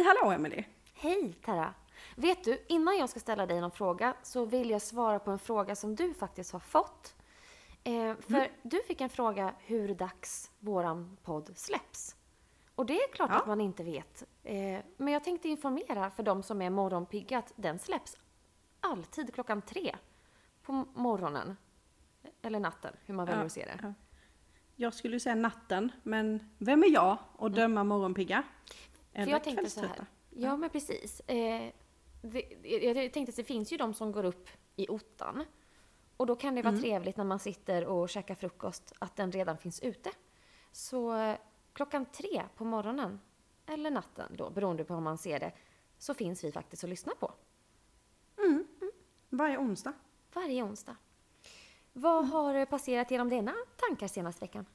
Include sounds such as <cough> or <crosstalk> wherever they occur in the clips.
Hej hallå Emily. Hej Tara! Vet du, innan jag ska ställa dig någon fråga så vill jag svara på en fråga som du faktiskt har fått. Eh, för Mm. du fick en fråga hur dags våran podd släpps. Och det är klart Ja. att man inte vet. Eh, men jag tänkte informera för de som är morgonpigga att den släpps alltid klockan tre på morgonen. Eller natten, hur man väljer Ja, att se det. ja. Jag skulle säga natten, men vem är jag att döma morgonpigga? För jag tänkte så här. kvällströtta? Ja, men precis. Eh, det, jag tänkte att det finns ju de som går upp i ottan. Och då kan det vara trevligt när man sitter och käkar frukost att den redan finns ute. Så eh, klockan tre på morgonen, eller natten då, beroende på hur man ser det, så finns vi faktiskt att lyssna på. Varje onsdag. Varje onsdag. Vad har eh, passerat genom dina tankar senaste veckan?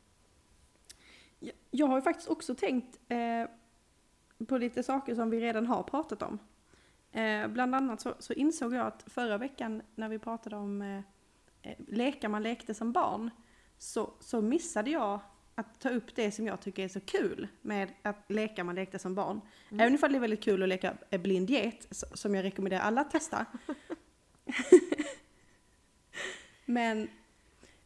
Jag- Jag har faktiskt också tänkt eh, på lite saker som vi redan har pratat om. Eh, bland annat så, så insåg jag att förra veckan när vi pratade om eh, eh, lekar man lekte som barn så, så missade jag att ta upp det som jag tycker är så kul med att leka man lekte som barn. Även ifall det är väldigt kul att leka eh, blind get, som jag rekommenderar alla att testa. <laughs> Men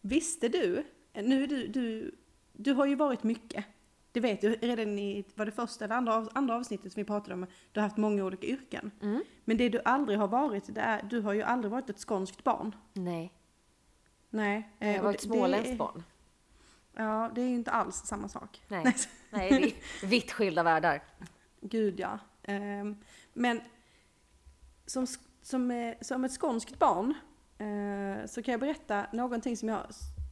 visste du, nu du, du, du har ju varit mycket. Det vet du redan i, var det första eller andra, av- andra avsnittet som vi pratade om, du har haft många olika yrken. Mm. Men det du aldrig har varit, det är, du har ju aldrig varit ett skånskt barn. Nej, Nej. eh, jag och var ett det- småländskt barn. Ja, det är ju inte alls samma sak. Nej, nej, det är vitt skilda världar. Gud ja. Ehm, men som, som, eh, som ett skånskt barn eh, så kan jag berätta någonting som jag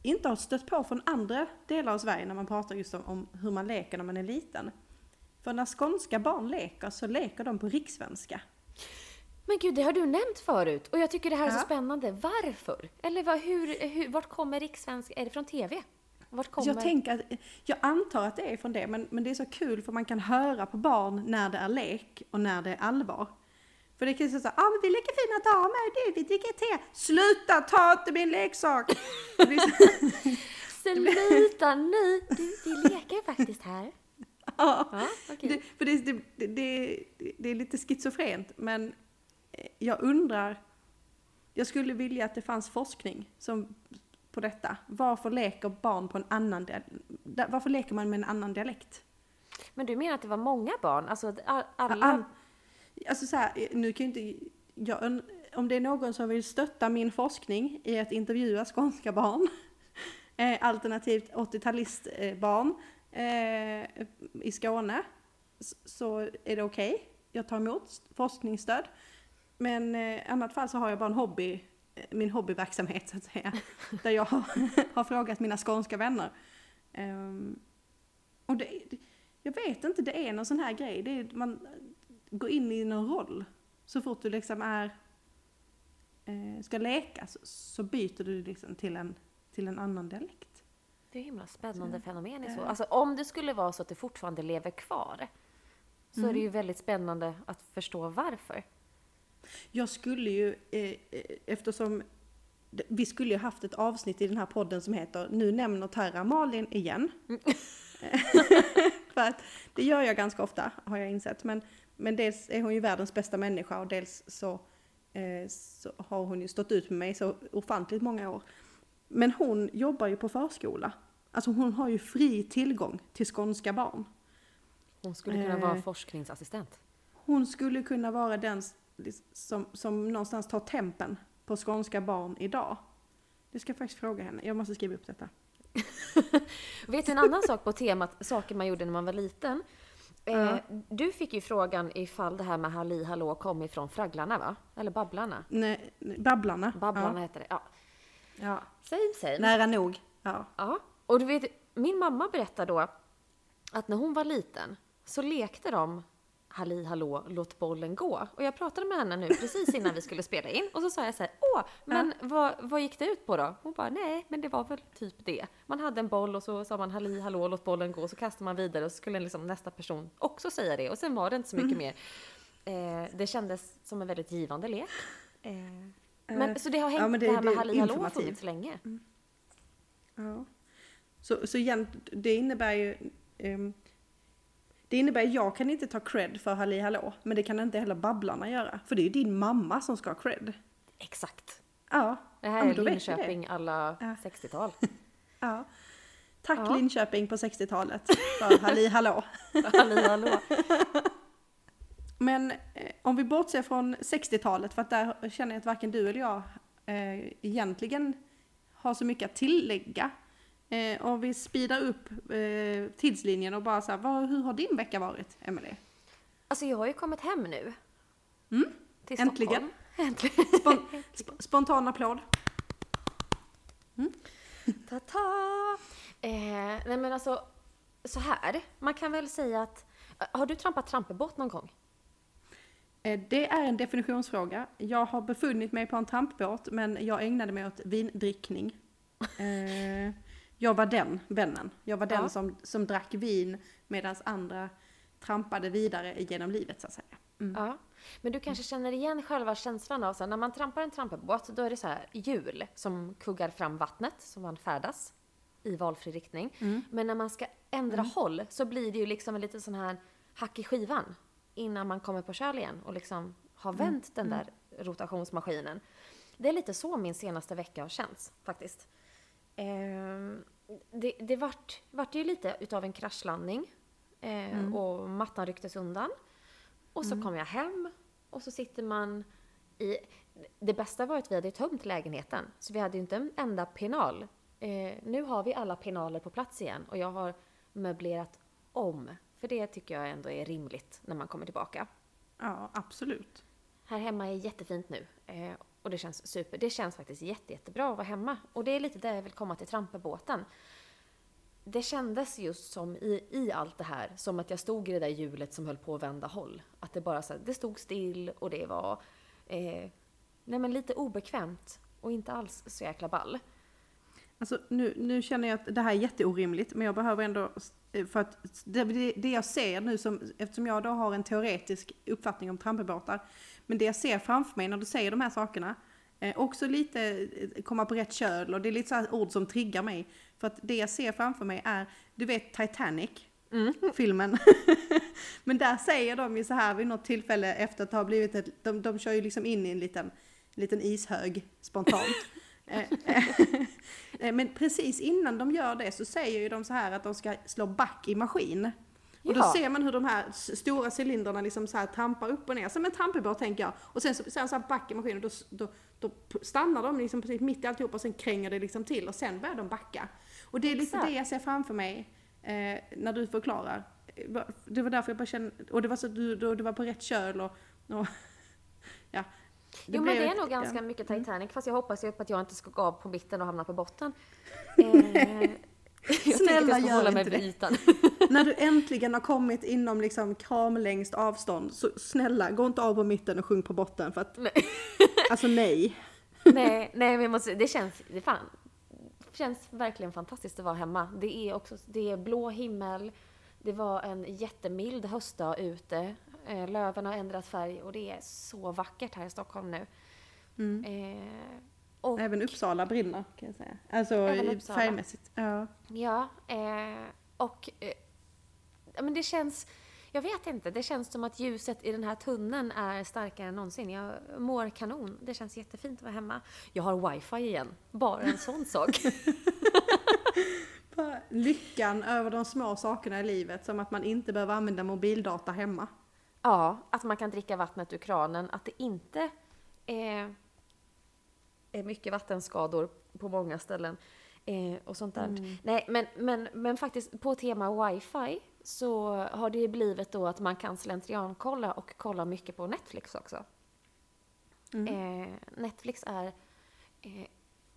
inte har stött på från andra delar av Sverige när man pratar just om, om hur man leker när man är liten. För när skånska barn leker så leker de på rikssvenska. Men gud, det har du nämnt förut och jag tycker det här är så Ja. spännande. Varför? Eller vad, hur, hur, vart kommer rikssvenska? Är det från TV? Vart kommer... Jag tänker att, jag antar att det är från det, men, men det är så kul för man kan höra på barn när det är lek och när det är allvar. För det kan ju säga ah, men vi leker fina damer, du, vi dricker te. Sluta, ta inte min leksak! <laughs> Sluta nu! Du, vi leker faktiskt här. ja. Ja, okej. det, för det, det, det, det, är lite schizofrent, men eh, jag undrar, jag skulle vilja att det fanns forskning som, på detta. Varför leker barn på en annan, varför leker man med en annan dialekt? Men du menar att det var många barn? Alltså att all- alla... All, alltså så här, nu kan ju inte jag, om det är någon som vill stötta min forskning i att intervjua skånska barn, <laughs> eh, alternativt 80-talistbarn eh, i Skåne, så är det okej. Jag tar emot forskningsstöd. Men eh, i annat fall så har jag bara en hobby, eh, min hobbyverksamhet så att säga, <laughs> där jag har, <laughs> har frågat mina skånska vänner. Ehm, och det- jag vet inte, det är någon sån här grej. Det är, man går in i någon roll. Så fort du liksom är, eh, ska leka så, så byter du liksom till en, till en annan dialekt. Det är himla spännande Så, fenomen i så. eh. Alltså om det skulle vara så att det fortfarande lever kvar så Mm. är det ju väldigt spännande att förstå varför. Jag skulle ju, eh, eh, eftersom vi skulle ju haft ett avsnitt i den här podden som heter Nu nämner Tara Malin igen. <laughs> <laughs> För att det gör jag ganska ofta har jag insett. Men, men dels är hon ju världens bästa människa och dels så, eh, så har hon ju stått ut med mig så ofantligt många år. Men hon jobbar ju på förskola. Alltså hon har ju fri tillgång till skånska barn. Hon skulle kunna vara Eh. forskningsassistent. Hon skulle kunna vara den som, som någonstans tar tempen på skånska barn idag. Det ska jag faktiskt fråga henne. Jag måste skriva upp detta. <laughs> Vet du en annan sak på temat saker man gjorde när man var liten? Eh, Ja. du fick ju frågan ifall det här med Halli Hallå kom ifrån Fragglarna va? Eller Babblarna? Nej, nej, Babblarna. Babblarna heter det. Ja. Ja. ja. Same same. Nära nog. Ja. Ja. Och du vet, min mamma berättade då att när hon var liten så lekte de Halli hallå, låt bollen gå. Och jag pratade med henne nu precis innan vi skulle spela in och så sa jag så här, åh, men vad, vad gick det ut på då? Hon bara, nej, men det var väl typ det. Man hade en boll och så sa man Halli hallå, låt bollen gå, och så kastade man vidare och så skulle liksom nästa person också säga det. Och sen var det inte så mycket mer. Eh, det kändes som en väldigt givande lek. Eh, men, Eh, så det har hängt, ja, det, det- här med Halli hallå har funnits länge. Ja. Så, så igen, det innebär ju... ehm, Det innebär att jag kan inte ta cred för Halli Hallå, men det kan inte heller Babblarna göra. För det är ju din mamma som ska ha cred. Exakt. Ja. Det här ja, är vi det. Linköping alla Ja. 60-tal. <laughs> Ja. Tack Ja. Linköping på 60-talet <laughs> för Halli Hallå. Halli <laughs> hallå. Men eh, om vi bortser från 60-talet, för att där känner jag att varken du eller jag eh, egentligen har så mycket att tillägga. Eh, och vi speedar upp eh, tidslinjen och bara så här, vad, hur har din vecka varit, Emelie? Alltså jag har ju kommit hem nu. Mm, Till äntligen. Stockholm. <laughs> Äntligen. Spon, <laughs> sp spontan applåd. Ta-ta! Eh, nej men alltså, så här. Man kan väl säga att... Har du trampat trampebåt någon gång? Eh, Det är en definitionsfråga. Jag har befunnit mig på en trampbåt, men jag ägnade mig åt vindrickning. <laughs> Jag var den vännen. Jag var den Ja. som, som drack vin medan andra trampade vidare genom livet så att säga. Mm. Ja. Men du kanske känner igen själva känslan av så här, när man trampar en trampebåt, då är det så hjul som kuggar fram vattnet som man färdas i valfri riktning. Mm. Men när man ska ändra håll så blir det ju liksom en liten sån här hack i skivan innan man kommer på köl igen och liksom har vänt den där rotationsmaskinen. Det är lite så min senaste vecka har känts faktiskt. Ehm, det det vart, vart ju lite utav en kraschlandning eh, och mattan rycktes undan. Och så kom jag hem och så sitter man i... Det bästa var att vi hade tömt lägenheten, så vi hade ju inte en enda penal. Eh, nu har vi alla penaler på plats igen och jag har möblerat om. För det tycker jag ändå är rimligt när man kommer tillbaka. Ja, absolut. Här hemma är jättefint nu eh, och det känns super. Det känns faktiskt jätte, jättebra att vara hemma. Och det är lite där jag vill komma till trampebåten. Det kändes just som i, i allt det här, som att jag stod i det där hjulet som höll på att vända håll. Att det bara så här, det stod still och det var eh, nej men lite obekvämt och inte alls så jäkla ball. Alltså nu, nu känner jag att det här är jätteorimligt, men jag behöver ändå, eh, för att det, det det jag ser nu, som, eftersom jag då har en teoretisk uppfattning om trampebåtar, men det jag ser framför mig när du säger de här sakerna, eh, också lite eh, komma på rätt köl och det är lite så ord som triggar mig. För att det jag ser framför mig är, du vet Titanic, filmen. <laughs> men där säger de ju så här vid något tillfälle efter att ha blivit ett, de, de kör ju liksom in i en liten, liten ishög spontant. <laughs> Eh, <laughs> eh, Men precis innan de gör det så säger ju de så här att de ska slå back i maskin. Och då Ja. ser man hur de här stora cylindrarna liksom så här trampar upp och ner, som en trampebåt tänker jag. Och sen så han så här back i maskinen, och då, då, då stannar de liksom precis mitt i alltihop och sen kränger det liksom till och sen börjar de backa. Och det är lite Exakt. det jag ser framför mig eh, när du förklarar. Eh, Det var därför jag bara kände, och det var så du, då, du var på rätt köl och, och <laughs> ja. jo men det är nog ganska mycket Titanic, fast jag hoppas ju på att jag inte ska gå av på mitten och hamna på botten. <laughs> Eh, jag Snälla, jag ska hålla mig vid ytan. <laughs> När du äntligen har kommit inom liksom kramlängst avstånd, så snälla gå inte av på mitten och sjung på botten för att, Nej. <laughs> alltså nej. <laughs> nej, nej men jag måste, det känns, det fan, känns verkligen fantastiskt att vara hemma. Det är också, det är blå himmel, det var en jättemild höstdag ute, eh, löven har ändrat färg och det är så vackert här i Stockholm nu. Eh, och Även Uppsala brinner kan jag säga. Alltså färgmässigt. Ja. Ja, eh, och eh, men det känns, jag vet inte, det känns som att ljuset i den här tunneln är starkare än någonsin. Jag mår kanon, det känns jättefint att vara hemma. Jag har wifi igen, bara en sån <laughs> sak. Lyckan över de små sakerna i livet, som att man inte behöver använda mobildata hemma. Ja, att man kan dricka vattnet ur kranen, att det inte är, är mycket vattenskador på många ställen. Eh, och sånt där. Nej, men, men, men faktiskt på tema wifi så har det ju blivit då att man kan slentriankolla och kolla mycket på Netflix också. Eh, Netflix är eh,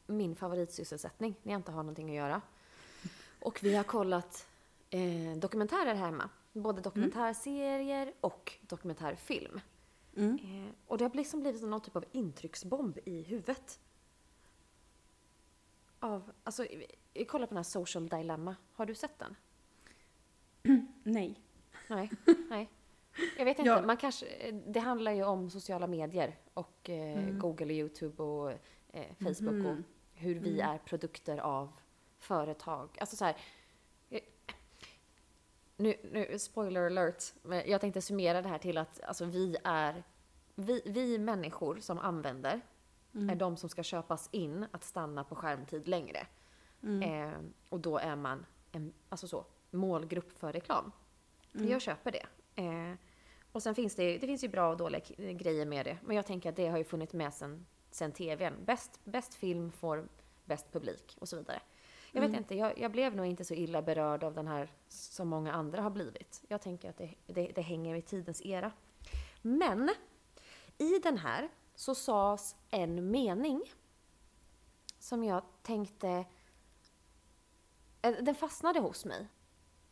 min favoritsysselsättning när jag inte har någonting att göra. Och vi har kollat eh, dokumentärer hemma. Både dokumentärserier och dokumentärfilm. Mm. Eh, och det har liksom blivit någon typ av intrycksbomb i huvudet. Av, alltså, kollar på den här Social Dilemma. Har du sett den? <clears throat> Nej. Nej, nej. Jag vet <laughs> inte, Ja. man kanske, det handlar ju om sociala medier och eh, Google och YouTube och eh, Facebook och hur vi är produkter av företag. Alltså så här, eh, nu, nu, spoiler alert, men jag tänkte summera det här till att alltså, vi är, vi, vi människor som använder är de som ska köpas in att stanna på skärmtid längre. Eh, och då är man en alltså så, målgrupp för reklam. Jag köper det. Eh, och sen finns det, det finns ju bra och dåliga grejer med det. Men jag tänker att det har ju funnits med sen, sen tvn. Bäst, bäst film får bäst publik och så vidare. Jag vet inte, jag, jag blev nog inte så illa berörd av den här som många andra har blivit. Jag tänker att det, det, det hänger i tidens era. Men i den här så sades en mening som jag tänkte... eh, Den fastnade hos mig.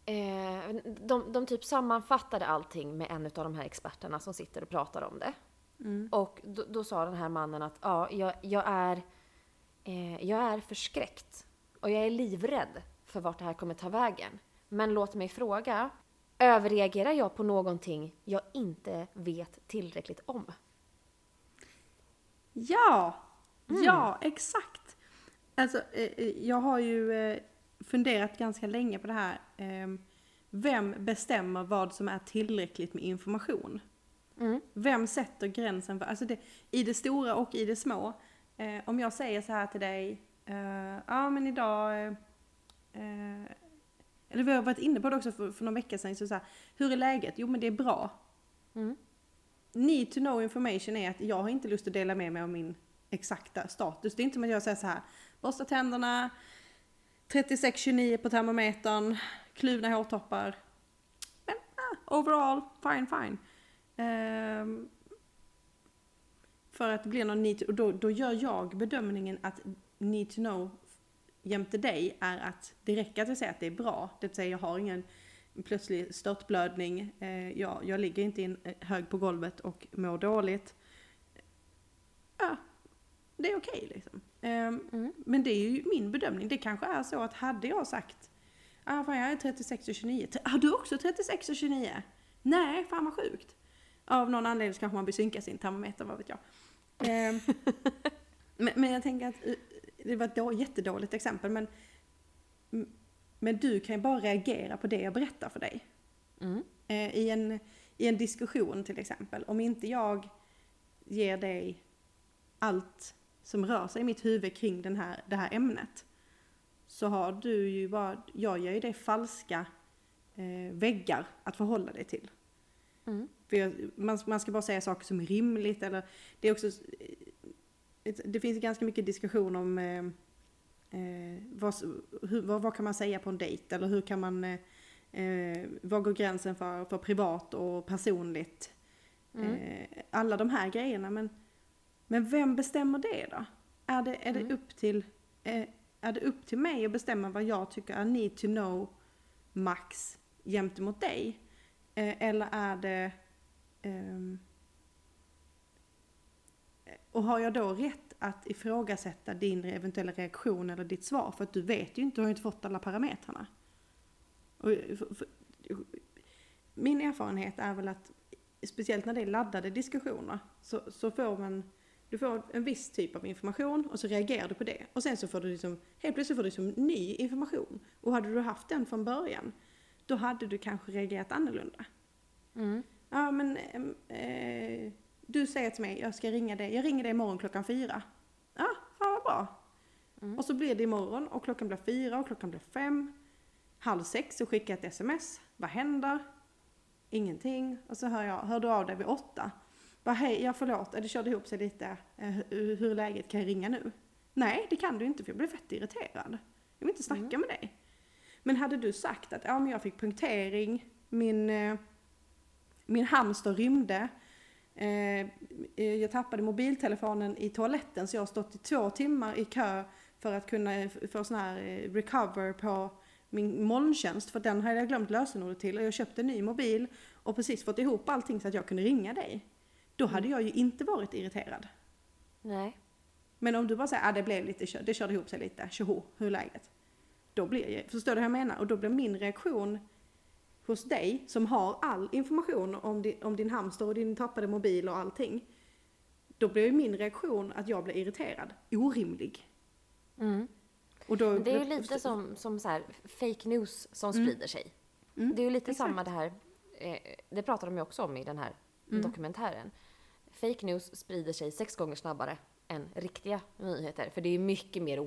Eh, De, de typ sammanfattade allting med en av de här experterna som sitter och pratar om det. Och då, då sa den här mannen att ja, jag, jag, är, eh, jag är förskräckt och jag är livrädd för vart det här kommer ta vägen. Men låt mig fråga, överreagerar jag på någonting jag inte vet tillräckligt om? Ja! Ja, exakt! Alltså, eh, eh, jag har ju eh, funderat ganska länge på det här. ehm, Vem bestämmer vad som är tillräckligt med information? Mm. Vem sätter gränsen för, alltså det, i det stora och i det små. Eh, om jag säger så här till dig, eh, ja men idag, eh, eller vi har varit inne på det också för, för någon vecka sedan, så så här, hur är läget? Jo men det är bra. Mm. Need to know information är att jag har inte lust att dela med mig av min exakta status. Det är inte som att jag säger så här, borsta tänderna, 36-29 på termometern, kluvna hårtoppar. Men ah, overall, fine fine. Um, för att det blir någon need to, och då, då gör jag bedömningen att need to know jämte dig är att det räcker att jag säger att det är bra. Det vill säga jag har ingen plötslig störtblödning, eh, jag, jag ligger inte in, eh, hög på golvet och mår dåligt. Ja, det är okej liksom. Ehm, Mm. Men det är ju min bedömning. Det kanske är så att hade jag sagt ah, fan jag är 36 och 29. T- Har du också 36 och 29? Nej, fan vad sjukt. Av någon anledning så kanske man vill synka sin termometer, vad vet jag. Ehm, <laughs> men, men jag tänker att eh, det var ett då, jättedåligt exempel men men du kan ju bara reagera på det jag berättar för dig. Mm. Eh, I, en, I en diskussion till exempel, om inte jag ger dig allt som rör sig i mitt huvud kring den här, det här ämnet så har du ju bara, jag ger ju dig falska eh, väggar att förhålla dig till. Mm. Jag, man, man ska bara säga saker som är rimligt eller det är också eh, det finns ganska mycket diskussion om eh, eh, vad, hur, vad, vad kan man säga på en dejt eller hur kan man eh, eh, vad går gränsen för, för privat och personligt? Mm. Eh, alla de här grejerna men, men vem bestämmer det då? Är det, är det Mm. upp till eh, är det upp till mig att bestämma vad jag tycker är need to know max gentemot dig? Eh, eller är det ehm, och har jag då rätt att ifrågasätta din eventuella reaktion eller ditt svar? För att du vet ju inte, du har ju inte fått alla parametrarna. Och, för, för, min erfarenhet är väl att, speciellt när det är laddade diskussioner, så, så får man, du får en viss typ av information och så reagerar du på det. Och sen så får du liksom, helt plötsligt får du liksom ny information. Och hade du haft den från början, då hade du kanske reagerat annorlunda. Mm. Ja men eh, du säger till mig, jag ska ringa dig, jag ringer dig imorgon klockan fyra. Ja, fan vad bra. Mm. Och så blir det imorgon och klockan blir fyra och klockan blir fem. Halv sex så skickar jag ett sms. Vad händer? Ingenting. Och så hör jag, hör du av dig vid åtta? Bara hej, ja förlåt, det körde ihop sig lite. Eh, hur, är läget? Kan jag ringa nu? Nej, det kan du inte för jag blir fett irriterad. Jag vill inte snacka Mm. med dig. Men hade du sagt att ja, men jag fick punktering, min, eh, min hamster rymde, jag tappade mobiltelefonen i toaletten så jag har stått i två timmar i kö för att kunna få sån här eh, recover på min molntjänst för den hade jag glömt lösenordet till och jag köpte en ny mobil och precis fått ihop allting så att jag kunde ringa dig. Då hade jag ju inte varit irriterad. Nej. Men om du bara säger att ah, det blev lite, det körde ihop sig lite, tjoho, hur är läget? Då blir jag, förstår du hur jag menar? Och då blir min reaktion hos dig som har all information om din, om din hamster och din tappade mobil och allting. Då blir ju min reaktion att jag blir irriterad, orimlig. Mm. Och då, Men det är ju lite som, som så här, fake news som Mm. sprider sig. Mm, Det är ju lite exakt. samma det här, eh, det pratar de ju också om i den här Mm. dokumentären. Fake news sprider sig sex gånger snabbare än riktiga nyheter. För det är mycket mer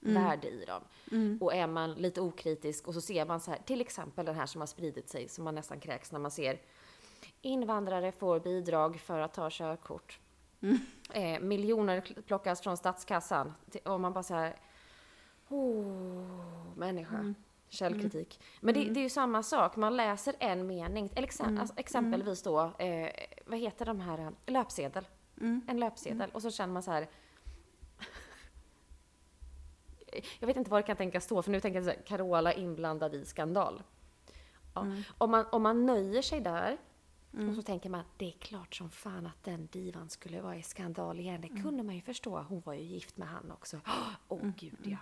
wow-värde i dem. Mm. Och är man lite okritisk och så ser man så här, till exempel den här som har spridit sig, som man nästan kräks när man ser invandrare får bidrag för att ta körkort. Mm. Eh, miljoner plockas från statskassan. Och man bara så här, oh, människa. Mm. Källkritik. Men det, det är ju samma sak, man läser en mening. Eller exem- Mm. alltså, exempelvis då, eh, vad heter de här, löpsedel. Mm. En löpsedel. Och så känner man så här. Jag vet inte vad det kan tänkas stå, för nu tänker jag så här, Carola inblandad i skandal. Ja. Mm. Om, man, om man nöjer sig där och så tänker man, det är klart som fan att den divan skulle vara i skandal igen. Det kunde man ju förstå. Hon var ju gift med han också. Åh oh, gud ja.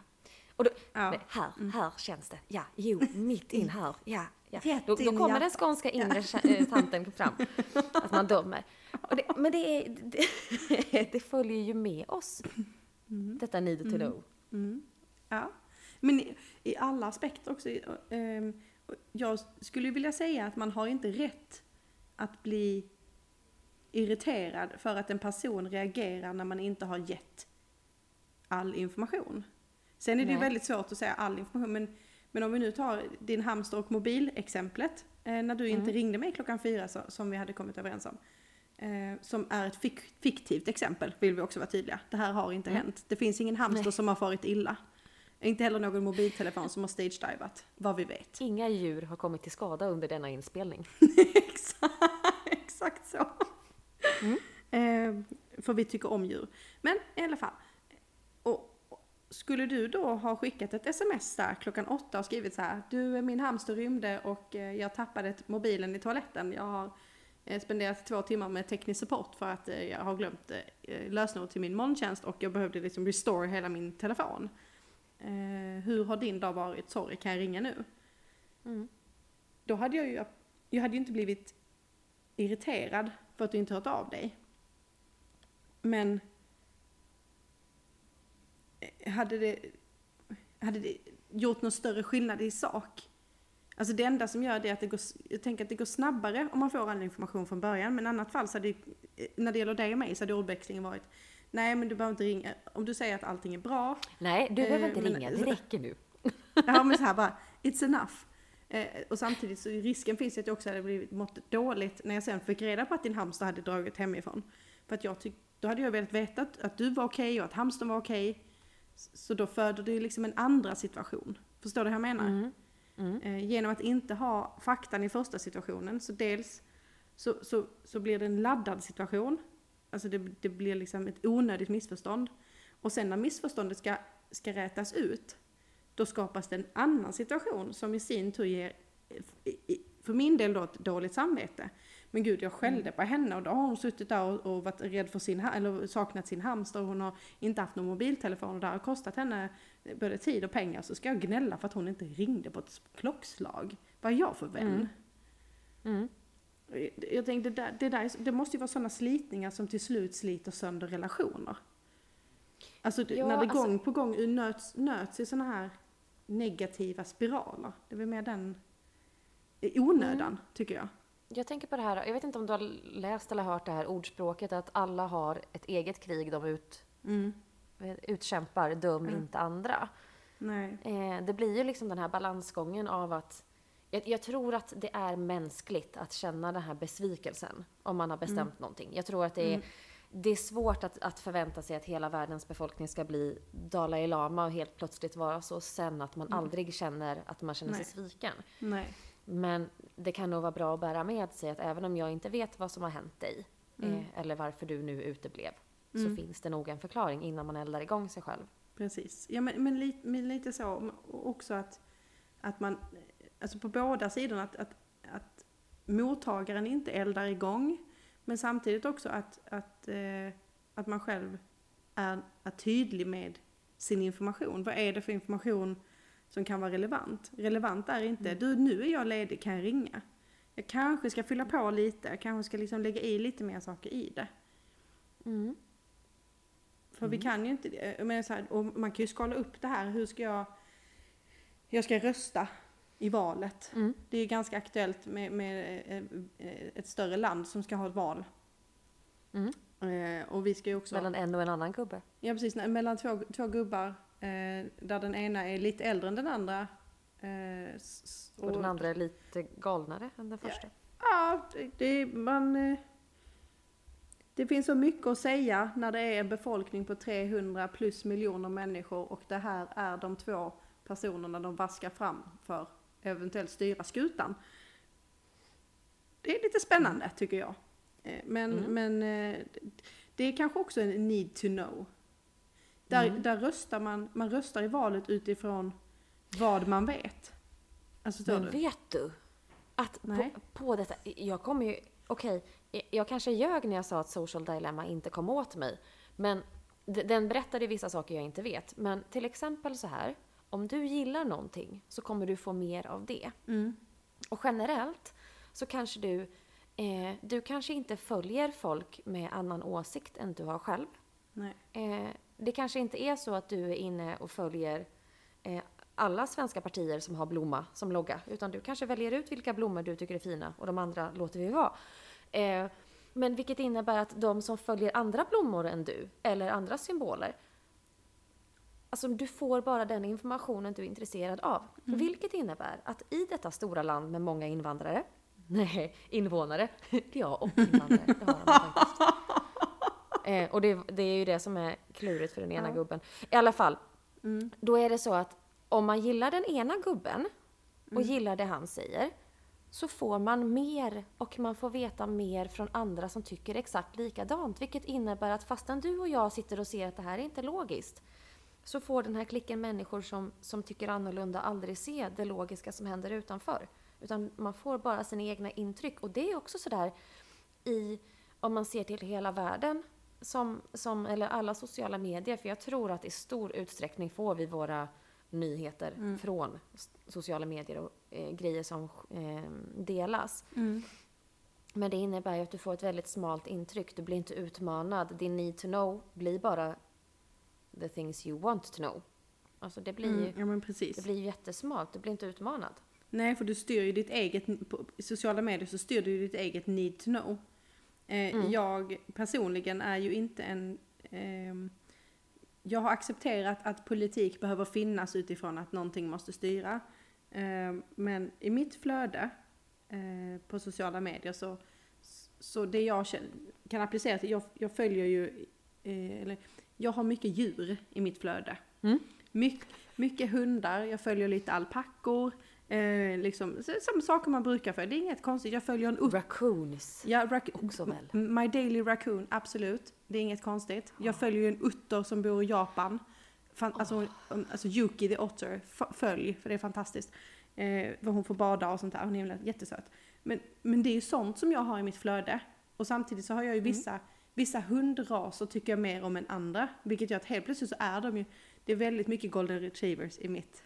Och då, Ja. här, här känns det. Ja, jo, mitt in här. Ja, ja. Då, då kommer den skånska inre eh, tanten <laughs> fram. Att man dömer. Det, men det, är, det, <laughs> det följer ju med oss. Detta need to know. Ja. Men i, i alla aspekter också. och jag skulle vilja säga att man har inte rätt att bli irriterad för att en person reagerar när man inte har gett all information. Sen är det ju väldigt svårt att säga all information, men, men om vi nu tar din hamster och mobilexemplet, eh, när du inte Mm. ringde mig klockan fyra så, som vi hade kommit överens om. Eh, som är ett fik- fiktivt exempel, vill vi också vara tydliga. Det här har inte Mm. hänt. Det finns ingen hamster Nej. som har farit illa. Inte heller någon mobiltelefon som har stage-divat, vad vi vet. Inga djur har kommit till skada under denna inspelning. <laughs> exakt, exakt så. Mm. Eh, för vi tycker om djur. Men i alla fall. Och, skulle du då ha skickat ett sms där klockan åtta och skrivit så här. Du, min hamster rymde och eh, jag tappade mobilen i toaletten. Jag har eh, spenderat två timmar med teknisk support för att eh, jag har glömt lösenord till min molntjänst och jag behövde liksom restore hela min telefon. Eh, hur har din dag varit? Sorry, kan jag ringa nu? Mm. Då hade jag ju, jag hade ju inte blivit irriterad för att du inte hört av dig. Men eh, hade det, hade det gjort någon större skillnad i sak? Alltså det enda som gör det är att det går, jag tänker att det går snabbare om man får all information från början. Men i annat fall så hade, eh, när det gäller dig och mig så hade ordväxlingen varit Nej men du behöver inte ringa, om du säger att allting är bra Nej, du behöver Eh, inte men- ringa. Det räcker nu. <laughs> Ja men så här bara, it's enough. Eh, och samtidigt så risken finns ju att jag också hade blivit mått dåligt när jag sen fick reda på att din hamster hade dragit hemifrån. För att jag tyck, då hade jag velat veta att, att du var okej och att hamstern var okej. S- Så då föder det ju liksom en andra situation. Förstår du hur jag menar? Mm. Mm. Eh, genom att inte ha faktan i första situationen så dels så, så, så blir det en laddad situation. Alltså det, det blir liksom ett onödigt missförstånd. Och sen när missförståndet ska, ska rätas ut, då skapas det en annan situation som i sin tur ger, för min del då, ett dåligt samvete. Men gud, jag skällde på henne och då har hon suttit där och, och varit rädd för sin, eller saknat sin hamster och hon har inte haft någon mobiltelefon och det har kostat henne både tid och pengar så ska jag gnälla för att hon inte ringde på ett klockslag. Vad är jag för vän? Mm. Mm. Jag tänkte, det, där, det, där, är- det måste ju vara sådana slitningar som till slut sliter sönder relationer. Alltså Ja, när det alltså- gång på gång nöts, nöts i sådana här negativa spiraler. Det är väl mer den onödan, Mm. tycker jag. Jag tänker på det här, jag vet inte om du har läst eller hört det här ordspråket att alla har ett eget krig de ut, Mm. utkämpar, döm Mm. inte andra. Nej. Eh, det blir ju liksom den här balansgången av att jag, jag tror att det är mänskligt att känna den här besvikelsen om man har bestämt någonting. Jag tror att det är, Mm. det är svårt att, att förvänta sig att hela världens befolkning ska bli Dalai Lama och helt plötsligt vara så sen att man aldrig känner att man känner sig Nej. sviken. Nej. Men det kan nog vara bra att bära med sig att även om jag inte vet vad som har hänt dig Mm. eh, eller varför du nu uteblev Mm. så finns det nog en förklaring innan man eldar igång sig själv. Precis. Ja, men, men, lite, men lite så också att, att man, alltså på båda sidorna, att, att, att mottagaren inte eldar igång, men samtidigt också att, att, eh, att man själv är, är tydlig med sin information. Vad är det för information som kan vara relevant? Relevant är inte, du nu är jag ledig, kan jag ringa? Jag kanske ska fylla på lite, jag kanske ska liksom lägga i lite mer saker i det. Mm. För vi kan ju inte, eh, menar så här, och man kan ju skala upp det här, hur ska jag, jag ska rösta i valet. Mm. Det är ganska aktuellt med, med eh, eh, ett större land som ska ha ett val. Mm. Eh, och vi ska ju också... Mellan en och en annan gubbe. Ja precis, mellan två, två gubbar eh, där den ena är lite äldre än den andra. Eh, s- Och den andra är lite galnare än den Ja. första. Ja, det, det, man, det finns så mycket att säga när det är en befolkning på 300 plus miljoner människor och det här är de två personerna de vaskar fram för eventuellt styra skutan. Det är lite spännande tycker jag. Eh, Men, Mm. men eh, det är kanske också en need to know. Där, Mm. där röstar man, man röstar i valet utifrån vad man vet. Alltså, Men du? vet du? Att på, på detta, jag kommer ju, okej, jag- jag kanske ljög när jag sa att Social Dilemma inte kom åt mig. Men den berättade vissa saker jag inte vet. Men till exempel så här, om du gillar någonting så kommer du få mer av det. Mm. Och generellt så kanske du, eh, du kanske inte följer folk med annan åsikt än du har själv. Eh, det kanske inte är så att du är inne och följer eh, alla svenska partier som har blomma som logga, utan du kanske väljer ut vilka blommor du tycker är fina och de andra låter vi vara. Eh, men vilket innebär att de som följer andra blommor än du, eller andra symboler, Alltså du får bara den informationen du är intresserad av. Vilket innebär att i detta stora land med många invandrare, <laughs> nej, invånare, <laughs> ja och invandrare, det har de faktiskt. <laughs> Eh, och det, det är ju det som är klurigt för den ena Ja. gubben. I alla fall, Mm. då är det så att om man gillar den ena gubben och Mm. gillar det han säger så får man mer och man får veta mer från andra som tycker exakt likadant. Vilket innebär att fastän du och jag sitter och ser att det här är inte logiskt så får den här klicken människor som, som tycker annorlunda aldrig se det logiska som händer utanför. Utan man får bara sina egna intryck. Och det är också sådär i, om man ser till hela världen, som, som, eller alla sociala medier. För jag tror att i stor utsträckning får vi våra nyheter Mm. från sociala medier och eh, grejer som eh, delas. Mm. Men det innebär ju att du får ett väldigt smalt intryck. Du blir inte utmanad. Din need to know blir bara the things you want to know. Alltså det blir, ju, Mm, ja det blir jättesmalt. Du blir inte utmanad. Nej, för du styr ju ditt eget, på sociala medier så styr du ju ditt eget need to know. Eh, Mm. Jag personligen är ju inte en... ehm, jag har accepterat att politik behöver finnas utifrån att någonting måste styra. Eh, men i mitt flöde eh, på sociala medier så, så det jag kan applicera till, jag, jag följer ju, eh, eller jag har mycket djur i mitt flöde. Mm. Mycket, mycket hundar, jag följer lite alpackor, eh, liksom, som saker man brukar följa. Det är inget konstigt, jag följer en utter. Raccoons. Ja, rac- Också väl. My Daily Raccoon, absolut. Det är inget konstigt. Jag följer ju en utter som bor i Japan. Fan, alltså, um, alltså Yuki the Otter, följ, för det är fantastiskt. Eh, vad hon får bada och sånt där, hon är jättesöt. Men, men det är ju sånt som jag har i mitt flöde. Och samtidigt så har jag ju vissa, vissa hundraser tycker jag mer om än andra. Vilket gör att helt plötsligt så är de ju, det är väldigt mycket golden retrievers i mitt,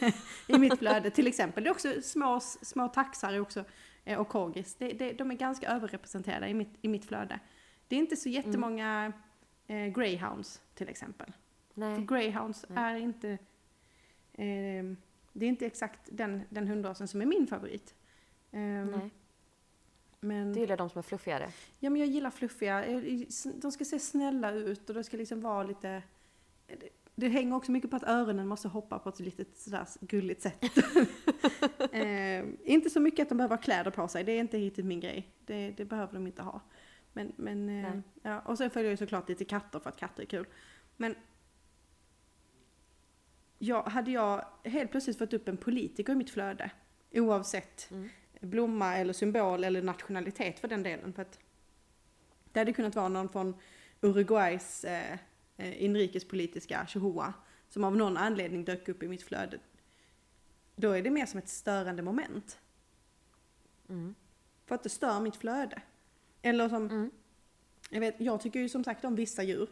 <laughs> i mitt flöde till exempel. Det är också små, små taxar också, eh, och corgis. Det, det, de är ganska överrepresenterade i mitt, i mitt flöde. Det är inte så jättemånga eh, greyhounds till exempel. För Nej. greyhounds Nej. är inte, ehm, det är inte exakt den, den hundrasen som är min favorit. Nej. Men, Du gillar de som är fluffigare. ja, men jag gillar fluffiga, eh, de ska se snälla ut och det ska liksom vara lite det, hänger också mycket på att öronen måste hoppa på ett litet sådär gulligt sätt. <laughs> Ehm, inte så mycket att de behöver ha kläder på sig, det är inte riktigt min grej. Det, det behöver de inte ha. Men, men eh, ja, och sen följer jag såklart lite katter för att katter är kul. Men ja, hade jag helt plötsligt fått upp en politiker i mitt flöde, oavsett Mm. Blomma eller symbol eller nationalitet för den delen. För att det hade kunnat vara någon från Uruguays eh, eh, inrikespolitiska Chihuahua som av någon anledning dök upp i mitt flöde. Då är det mer som ett störande moment. Mm. För att det stör mitt flöde. Eller som, Mm. jag, vet, jag tycker ju som sagt om vissa djur.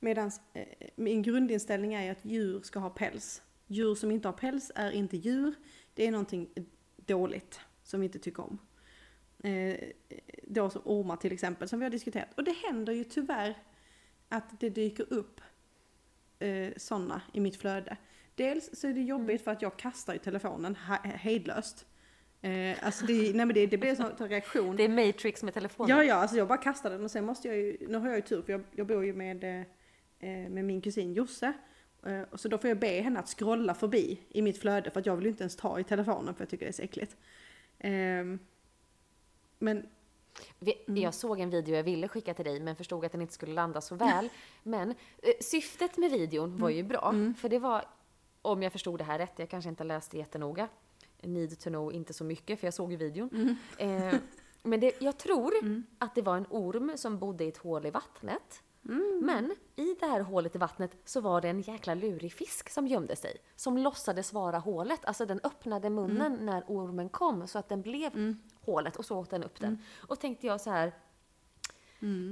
Medan eh, min grundinställning är att djur ska ha päls. Djur som inte har päls är inte djur. Det är någonting dåligt som vi inte tycker om. Eh, då som ormar till exempel, som vi har diskuterat. Och det händer ju tyvärr att det dyker upp eh, sådana i mitt flöde. Dels så är det jobbigt Mm. för att jag kastar ju telefonen he- hejdlöst. Eh, alltså det, nej men det, det blir en sån reaktion. Det är Matrix med telefonen. Ja, ja, alltså jag bara kastar den och sen måste jag ju, nu har jag ju tur för jag, jag bor ju med, eh, eh, med min kusin Josse. Eh, och så då får jag be henne att scrolla förbi i mitt flöde för att jag vill ju inte ens ta i telefonen för jag tycker det är så äckligt. Ehm, men Mm. Jag såg en video jag ville skicka till dig men förstod att den inte skulle landa så väl. Men eh, syftet med videon var Mm. ju bra. För det var, om jag förstod det här rätt, jag kanske inte läste jättenoga. Need to know inte så mycket för jag såg ju videon. Mm. Eh, men det, jag tror att det var en orm som bodde i ett hål i vattnet. Mm. Men i det här hålet i vattnet så var det en jäkla lurig fisk som gömde sig. Som låtsades vara hålet. Alltså den öppnade munnen Mm. när ormen kom så att den blev hålet och så åt den upp den. Och tänkte jag så här.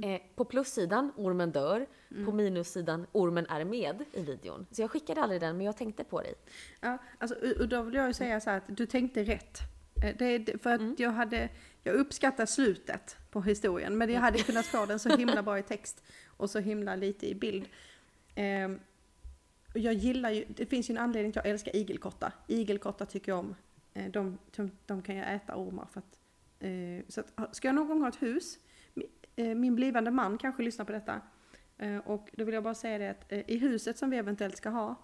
Eh, på plussidan, ormen dör. På minussidan, ormen är med i videon. Så jag skickade aldrig den men jag tänkte på dig. Ja, alltså, och då vill jag ju säga så här att du tänkte rätt. Eh, Det är för att jag hade, jag uppskattar slutet på historien, men jag hade kunnat få den så <laughs> himla bra i text och så himla lite i bild. Ehm, och jag gillar ju, det finns ju en anledning till att jag älskar igelkottar. Igelkottar tycker jag om. Eh, de, de, de kan jag äta ormar för att, eh, så att, ska jag någon gång ha ett hus, mi- eh, min blivande man kanske lyssnar på detta, eh, och då vill jag bara säga det att eh, i huset som vi eventuellt ska ha,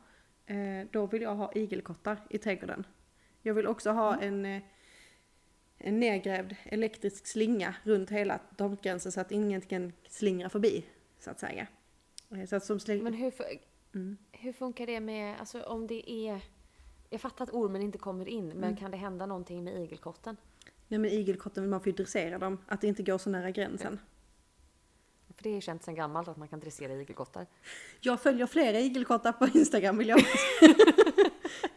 Eh, då vill jag ha igelkottar i trädgården. Jag vill också ha en, eh, en nedgrävd elektrisk slinga runt hela tomtgränsen så att ingen kan slingra förbi, så att säga. Eh, Så att som sling... Men hur, Mm. hur funkar det med, alltså om det är... Jag fattar att ormen inte kommer in, men Mm. kan det hända någonting med igelkotten? Nej men igelkotten, man får ju dressera dem, att det inte går så nära gränsen. För det är känt sedan gammalt att man kan dressera igelkottar. Jag följer flera igelkottar på Instagram vill jag <laughs> <laughs> <laughs>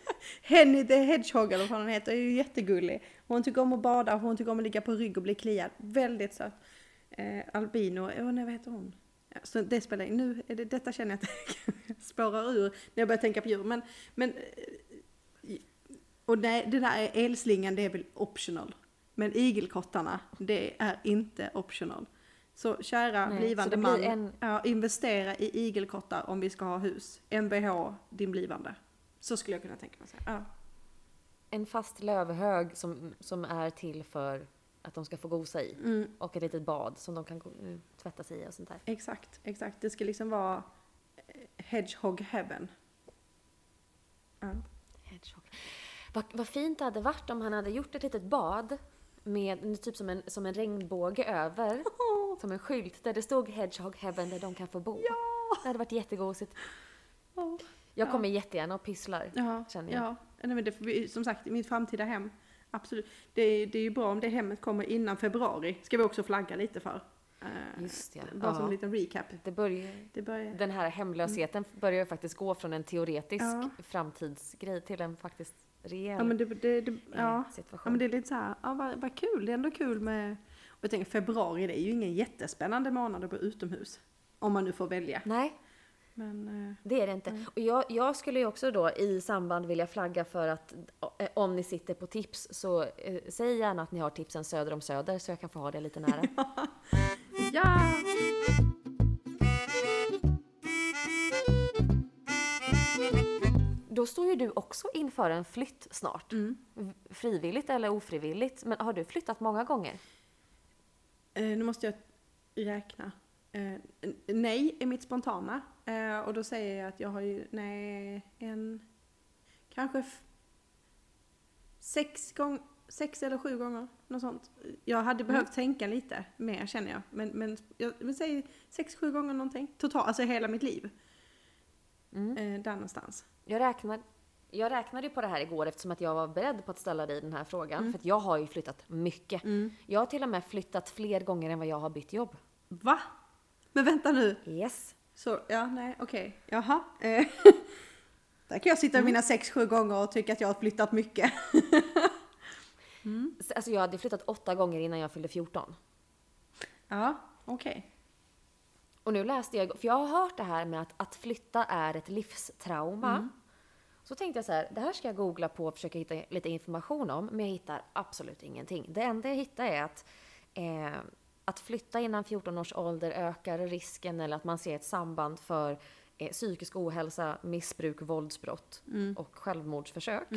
Henny the Hedgehog eller vad hon heter är ju jättegullig. Hon tycker om att bada, hon tycker om att ligga på rygg och bli kliad. Väldigt söt. Eh, albino, oh, nej vad heter hon? Ja, så det spelar in. Nu är det, detta känner jag att jag <laughs> spårar ur när jag börjar tänka på djur. Men, men eh, och nej, det där är elslingan, det är väl optional. Men igelkottarna, det är inte optional. Så kära Nej, blivande så man, en- ja, investera i igelkottar om vi ska ha hus. Mvh, din blivande. Så skulle jag kunna tänka mig. Ja. En fast lövhög som, som är till för att de ska få gosa i. Mm, Och ett litet bad som de kan eh, tvätta sig i och sånt där. exakt, exakt. Det ska liksom vara eh, hedgehog heaven. Ja. Hedgehog. Vad, vad fint det hade varit om han hade gjort ett litet bad med typ som en, som en regnbåge över. <laughs> Som en skylt där det stod Hedgehog Heaven där de kan få bo. Ja! Det hade varit jättegosigt. Ja. Jag Ja. kommer jättegärna och pysslar. Ja, Känner jag. ja. Nej, men det, som sagt, mitt framtida hem. Absolut. Det, det är ju bra om det hemmet kommer innan februari. Ska vi också flagga lite för. Eh, Just ja. Bara som en ja. liten recap. Det börjar, Det börjar... den här hemlösheten börjar ju faktiskt gå från en teoretisk Ja. framtidsgrej till en faktiskt reell Ja men det, det, det, eh, ja. situation. ja men det är lite så här, ja vad, vad kul, det är ändå kul med... Och jag tänker februari, det är ju ingen jättespännande månad att bo utomhus. Om man nu får välja. Nej, Men... eh, det är det inte. Och jag, jag skulle ju också då i samband vilja flagga för att eh, om ni sitter på tips så eh, säg gärna att ni har tipsen söder om Söder så jag kan få ha det lite nära. <laughs> Ja! Då står ju du också inför en flytt snart. Mm. Frivilligt eller ofrivilligt. Men har du flyttat många gånger? Eh, nu måste jag räkna. Eh, nej är mitt spontana. Eh, och då säger jag att jag har ju, nej, en, kanske sex gånger, sex eller sju gånger, något sånt. Jag hade behövt tänka lite mer känner jag. Men, men jag men säg sex, sju gånger någonting. Totalt, alltså hela mitt liv. Mm. Eh, där någonstans. Jag, räknar, jag räknade ju på det här igår eftersom att jag var beredd på att ställa dig den här frågan. Mm. För att jag har ju flyttat mycket. Jag har till och med flyttat fler gånger än vad jag har bytt jobb. Va? Men vänta nu. Yes. Så, ja, nej, okej. Jaha. Eh, <laughs> Där kan jag sitta mina sex, sju gånger och tycka att jag har flyttat mycket. <laughs> Så, Alltså jag hade flyttat åtta gånger innan jag fyllde 14. Ja, okej. Och nu läste jag, för jag har hört det här med att, att flytta är ett livstrauma. Så tänkte jag så här, det här ska jag googla på och försöka hitta lite information om, men jag hittar absolut ingenting. Det enda jag hittar är att, eh, att flytta innan 14 års ålder ökar risken eller att man ser ett samband för eh, psykisk ohälsa, missbruk, våldsbrott Mm. och självmordsförsök.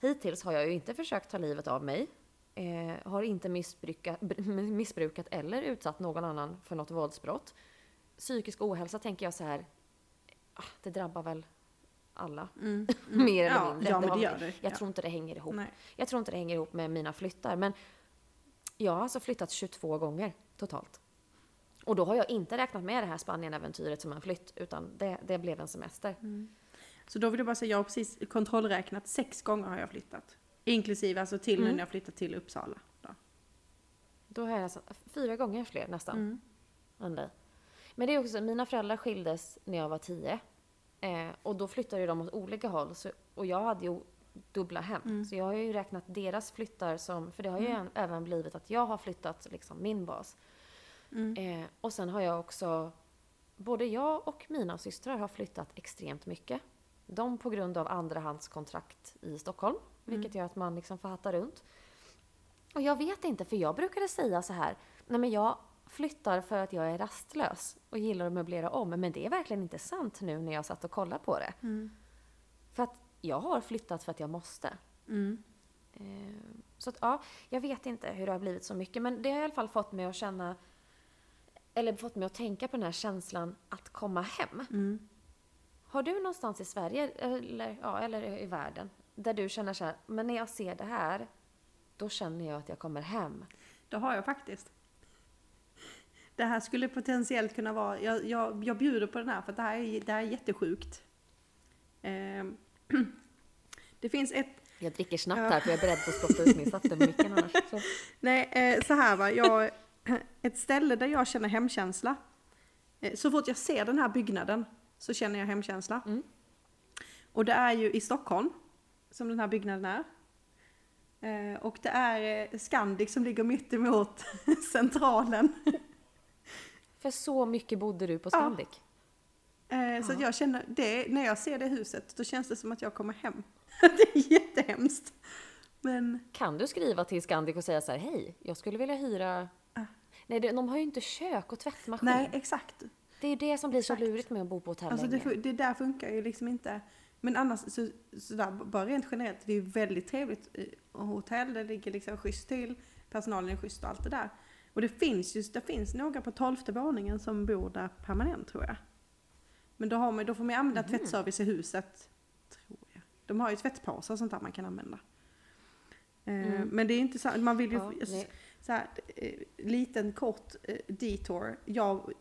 Hittills har jag ju inte försökt ta livet av mig. Eh, har inte missbrukat, <laughs> missbrukat eller utsatt någon annan för något våldsbrott. Psykisk ohälsa tänker jag så här, ah, det drabbar väl alla. <laughs> Mer eller Ja, mindre. ja, men det gör det. Jag Ja. tror inte det hänger ihop. Nej. Jag tror inte det hänger ihop med mina flyttar. Men jag har alltså flyttat 22 gånger totalt. Och då har jag inte räknat med det här Spanien-äventyret som en flytt, utan det, det blev en semester. Så då vill jag bara säga, jag har precis kontrollräknat, sex gånger har jag flyttat. Inklusive alltså till nu när jag flyttat till Uppsala. Då. Då har jag alltså fyra gånger fler nästan Mm. än dig. Men det är också, mina föräldrar skildes när jag var tio. Eh, och då flyttade de åt olika håll. Så, och jag hade ju dubbla hem. Mm. Så jag har ju räknat deras flyttar som, för det har ju än- även blivit att jag har flyttat liksom min bas. Mm. Eh, och sen har jag också, både jag och mina systrar har flyttat extremt mycket. De på grund av andrahandskontrakt i Stockholm, vilket gör att man liksom får hatta runt. Och jag vet inte, för jag brukade säga så här, nej men jag flyttar för att jag är rastlös och gillar att möblera om, men det är verkligen inte sant nu när jag satt och kollade på det. För att jag har flyttat för att jag måste. Mm. Eh, Så att ja, jag vet inte hur det har blivit så mycket, men det har i alla fall fått mig att känna, eller fått mig att tänka på den här känslan att komma hem. Mm. Har du någonstans i Sverige, eller, ja, eller i världen, där du känner så här, men när jag ser det här, då känner jag att jag kommer hem. Det har jag faktiskt. Det här skulle potentiellt kunna vara, jag, jag, jag bjuder på den här för det här är, det här är jättesjukt. Ehm, <clears throat> det finns ett, Jag dricker snabbt Ja. här för jag är beredd på att spotta ut min vattenmicken annars. <laughs> Så. nej eh, så här va, jag, <clears throat> ett ställe där jag känner hemkänsla. Eh, så fort jag ser den här byggnaden så känner jag hemkänsla. Mm. Och det är ju i Stockholm som den här byggnaden är. Eh, och det är Scandic som ligger mitt emot <laughs> centralen. För så mycket bodde du på Ja. Eh, Så att jag känner det, när jag ser det huset, då känns det som att jag kommer hem. <laughs> det är jättehemskt. Men Kan du skriva till Scandic och säga så här, hej, jag skulle vilja hyra... Nej, det- de har ju inte kök och tvättmaskin. nej, exakt. Det är ju det som blir så Exakt. lurigt med att bo på hotell Alltså det, länge. fu- det där funkar ju liksom inte. Men annars, så, sådär, bara rent generellt, det är ju väldigt trevligt hotell, det ligger liksom schysst till, personalen är schysst och allt det där. Och det finns ju, det finns några på tolfte våningen som bor där permanent tror jag. Men då, har man, då får man använda tvättservice i huset, tror jag. De har ju tvättpåsar och sånt där man kan använda. Eh, Men det är inte så, man vill ju, Ja, så här, eh, liten kort eh, detour. Jag,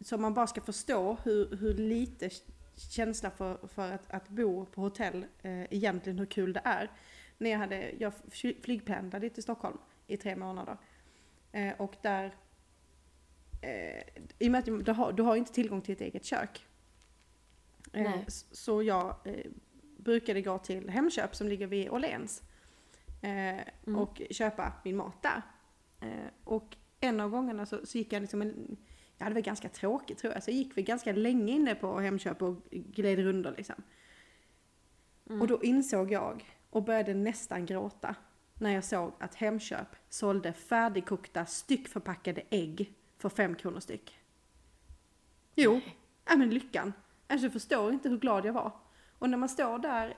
så man bara ska förstå hur, hur lite känsla för, för att, att bo på hotell eh, egentligen hur kul det är. När jag, hade, jag fly- flygpendlade till Stockholm i tre månader. Eh, och där, eh, i och med att du har, du har inte tillgång till ett eget kök. Eh, så jag eh, brukade gå till Hemköp som ligger vid Åhléns. Eh, och köpa min mat där. Eh, och en av gångerna så, så gick jag liksom en, jag hade väl ganska tråkigt tror jag, så jag gick vi ganska länge inne på Hemköp och gled runder liksom. Och då insåg jag och började nästan gråta när jag såg att Hemköp sålde färdigkokta styckförpackade ägg för fem kronor styck. Jo, ja men lyckan. Alltså jag förstår inte hur glad jag var. Och när man står där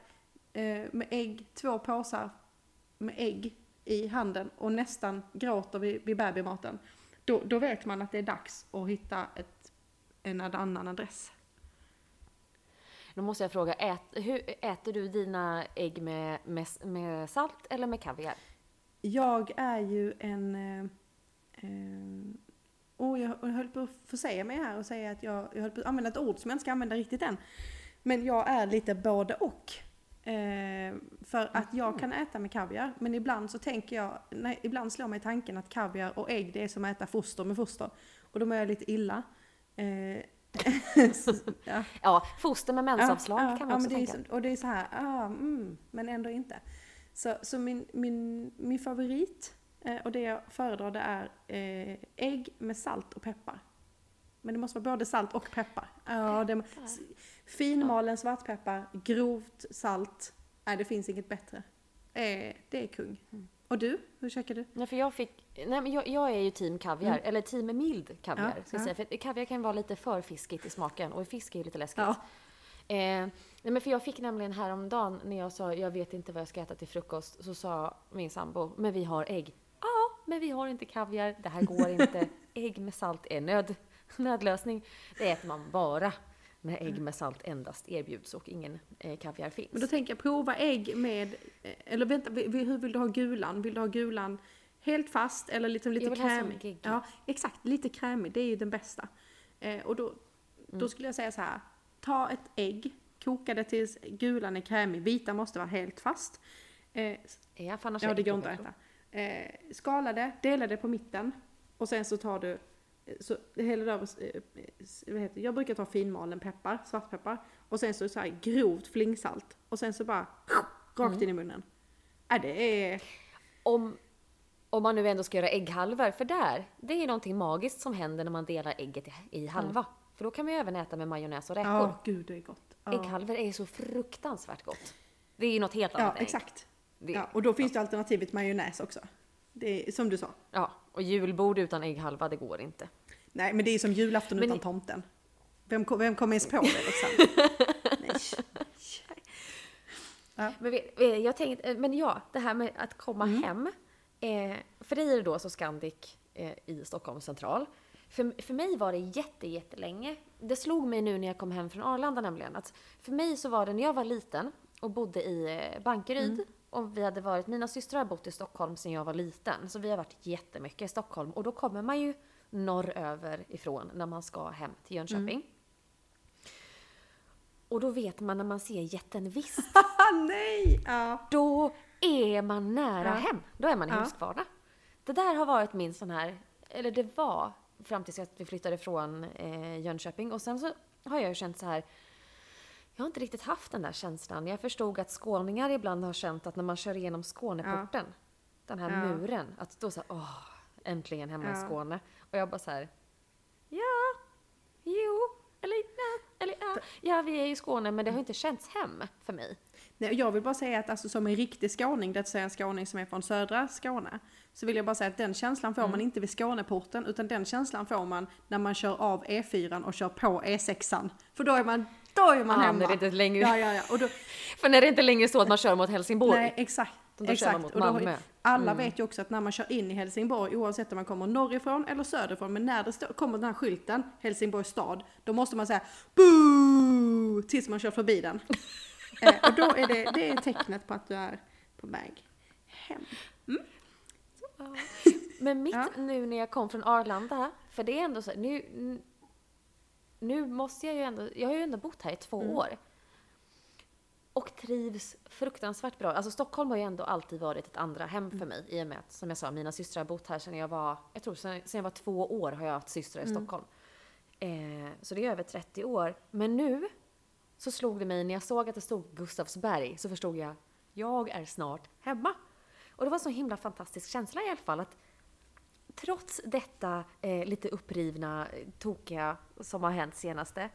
eh, med ägg, två påsar med ägg i handen och nästan gråter vid, vid babymaten. Då, då vet man att det är dags att hitta ett, en annan adress. Då måste jag fråga, ät, hur, äter du dina ägg med, med, med salt eller med kaviar? Jag är ju en... Eh, eh, oh, jag, jag höll på att försäga mig här och säga att jag, jag höll på att använda ett ord som jag inte ska använda riktigt än. Men jag är lite både och. Eh, för att jag kan äta med kaviar, men ibland så tänker jag, nej, ibland slår mig tanken att kaviar och ägg det är som att äta foster med foster. Och då mår jag lite illa. Eh, <laughs> ja. Ja, foster med mensavslag Ja, ja, kan ja, man också det är, tänka. så- Och det är så här, ah, mm, men ändå inte. Så, så min, min, min favorit och det jag föredrar det är eh, ägg med salt och peppar. Men det måste vara både salt och peppar. Ja, det, s- finmalen svartpeppar, grovt salt. Nej, det finns inget bättre. Eh, det är kung. Och Och du? Hur käkar du? Nej, för jag fick... Nej, men jag, jag är ju team kaviar, eller team mild kaviar, Ja, ska ja. säga. För kaviar kan vara lite för fiskigt i smaken, och fisk är ju lite läskigt. Ja. Eh, nej, men för jag fick nämligen häromdagen när jag sa jag vet inte vad jag ska äta till frukost, så sa min sambo, men vi har ägg. Men vi har inte kaviar, det här går inte. <laughs> ägg med salt är nöd, nödlösning. Det äter man bara när ägg med salt endast erbjuds och ingen eh, kaviar finns. Men då tänker jag prova ägg med, eh, eller vänta, hur vill du ha gulan? Vill du ha gulan helt fast eller lite, lite krämig? Ja, exakt. Lite krämig, det är ju den bästa. Eh, och då, Mm. då skulle jag säga så här. Ta ett ägg, koka det tills gulan är krämig. Vita måste vara helt fast. Eh, Ja, för annars ja, det går inte att äta. Eh, skala det, dela det på mitten. Och sen så tar du, eh, så häller du över, eh, s- vad heter jag brukar ta finmalen peppar, svartpeppar. Och sen så, så här grovt flingsalt. Och sen så bara rakt Mm. in i munnen. Äh, det är... Om, om man nu ändå ska göra ägghalvor, för där, det är ju någonting magiskt som händer när man delar ägget i, halva. För då kan man ju även äta med majonnäs och räkor. Ja, gud det är gott. Ja, Ägghalvor är så fruktansvärt gott. Det är ju något helt ja annat än ägg. Det, Ja, och då finns det alternativet majonnäs också. Det är, som du sa. ja, och julbord utan ägghalva, det går inte. Nej, men det är som julafton Men utan ni- tomten. Vem, vem kommer ens på det liksom? <laughs> Nej. Men eh, jag tänkte, men ja, det här med att komma Mm. hem. Eh, för dig är det då så Scandic eh, i Stockholm central. För, för mig var det jätte, jättelänge. Det slog mig nu när jag kom hem från Arlanda nämligen. Att för mig så var det när jag var liten och bodde i eh, Bankeryd. Mm. Och vi hade varit, mina systrar har bott i Stockholm sedan jag var liten. Så vi har varit jättemycket i Stockholm. Och då kommer man ju norröver ifrån när man ska hem till Jönköping. Mm. Och då vet man när man ser jätten Visst <laughs> nej! Ja. då är man nära Ja. hem. Då är man i Ja. Huskvarna. Det där har varit min sån här, eller det var fram tills att vi flyttade från eh, Jönköping. Och sen så har jag ju känt så här, jag har inte riktigt haft den där känslan. Jag förstod att skåningar ibland har känt att när man kör igenom Skåneporten, den här Ja. muren, att då så här, åh, äntligen hemma i Ja. Skåne. Och jag bara så här, ja, jo, eller nej, eller ja. Ja, vi är i Skåne, men det har inte känts hem för mig. Nej, jag vill bara säga att alltså, som en riktig skåning, det vill säga en skåning som är från södra Skåne, så vill jag bara säga att den känslan får Mm. man inte vid Skåneporten, utan den känslan får man när man kör av E4 och kör på E6an. För då är man, då är man Ja, hemma. inte längre- Ja, ja, ja. Och då, För när det inte längre så att man kör mot Helsingborg. nej, exakt. Då exakt. man Och då alla Mm. vet ju också att när man kör in i Helsingborg, oavsett om man kommer norrifrån eller söderifrån, men när det stå, kommer den här skylten, Helsingborgs stad, då måste man säga BOO! tills man kör förbi den. <laughs> eh, och då är det, det är tecknet på att du är på väg hem. Men mitt Ja. nu när jag kom från Arlanda, för det är ändå så nu, nu måste jag ju ändå, jag har ju ändå bott här i två Mm. år. Och trivs fruktansvärt bra. Alltså Stockholm har ju ändå alltid varit ett andra hem Mm. för mig i och med att, som jag sa, mina systrar har bott här sedan jag var, jag tror sedan, sedan jag var två år har jag haft systrar i Mm. Stockholm. Eh, så det är över 30 år. Men nu så slog det mig när jag såg att det stod Gustavsberg så förstod jag, jag är snart hemma. Och det var en så himla fantastisk känsla i alla fall att trots detta eh, lite upprivna, tokiga som har hänt senaste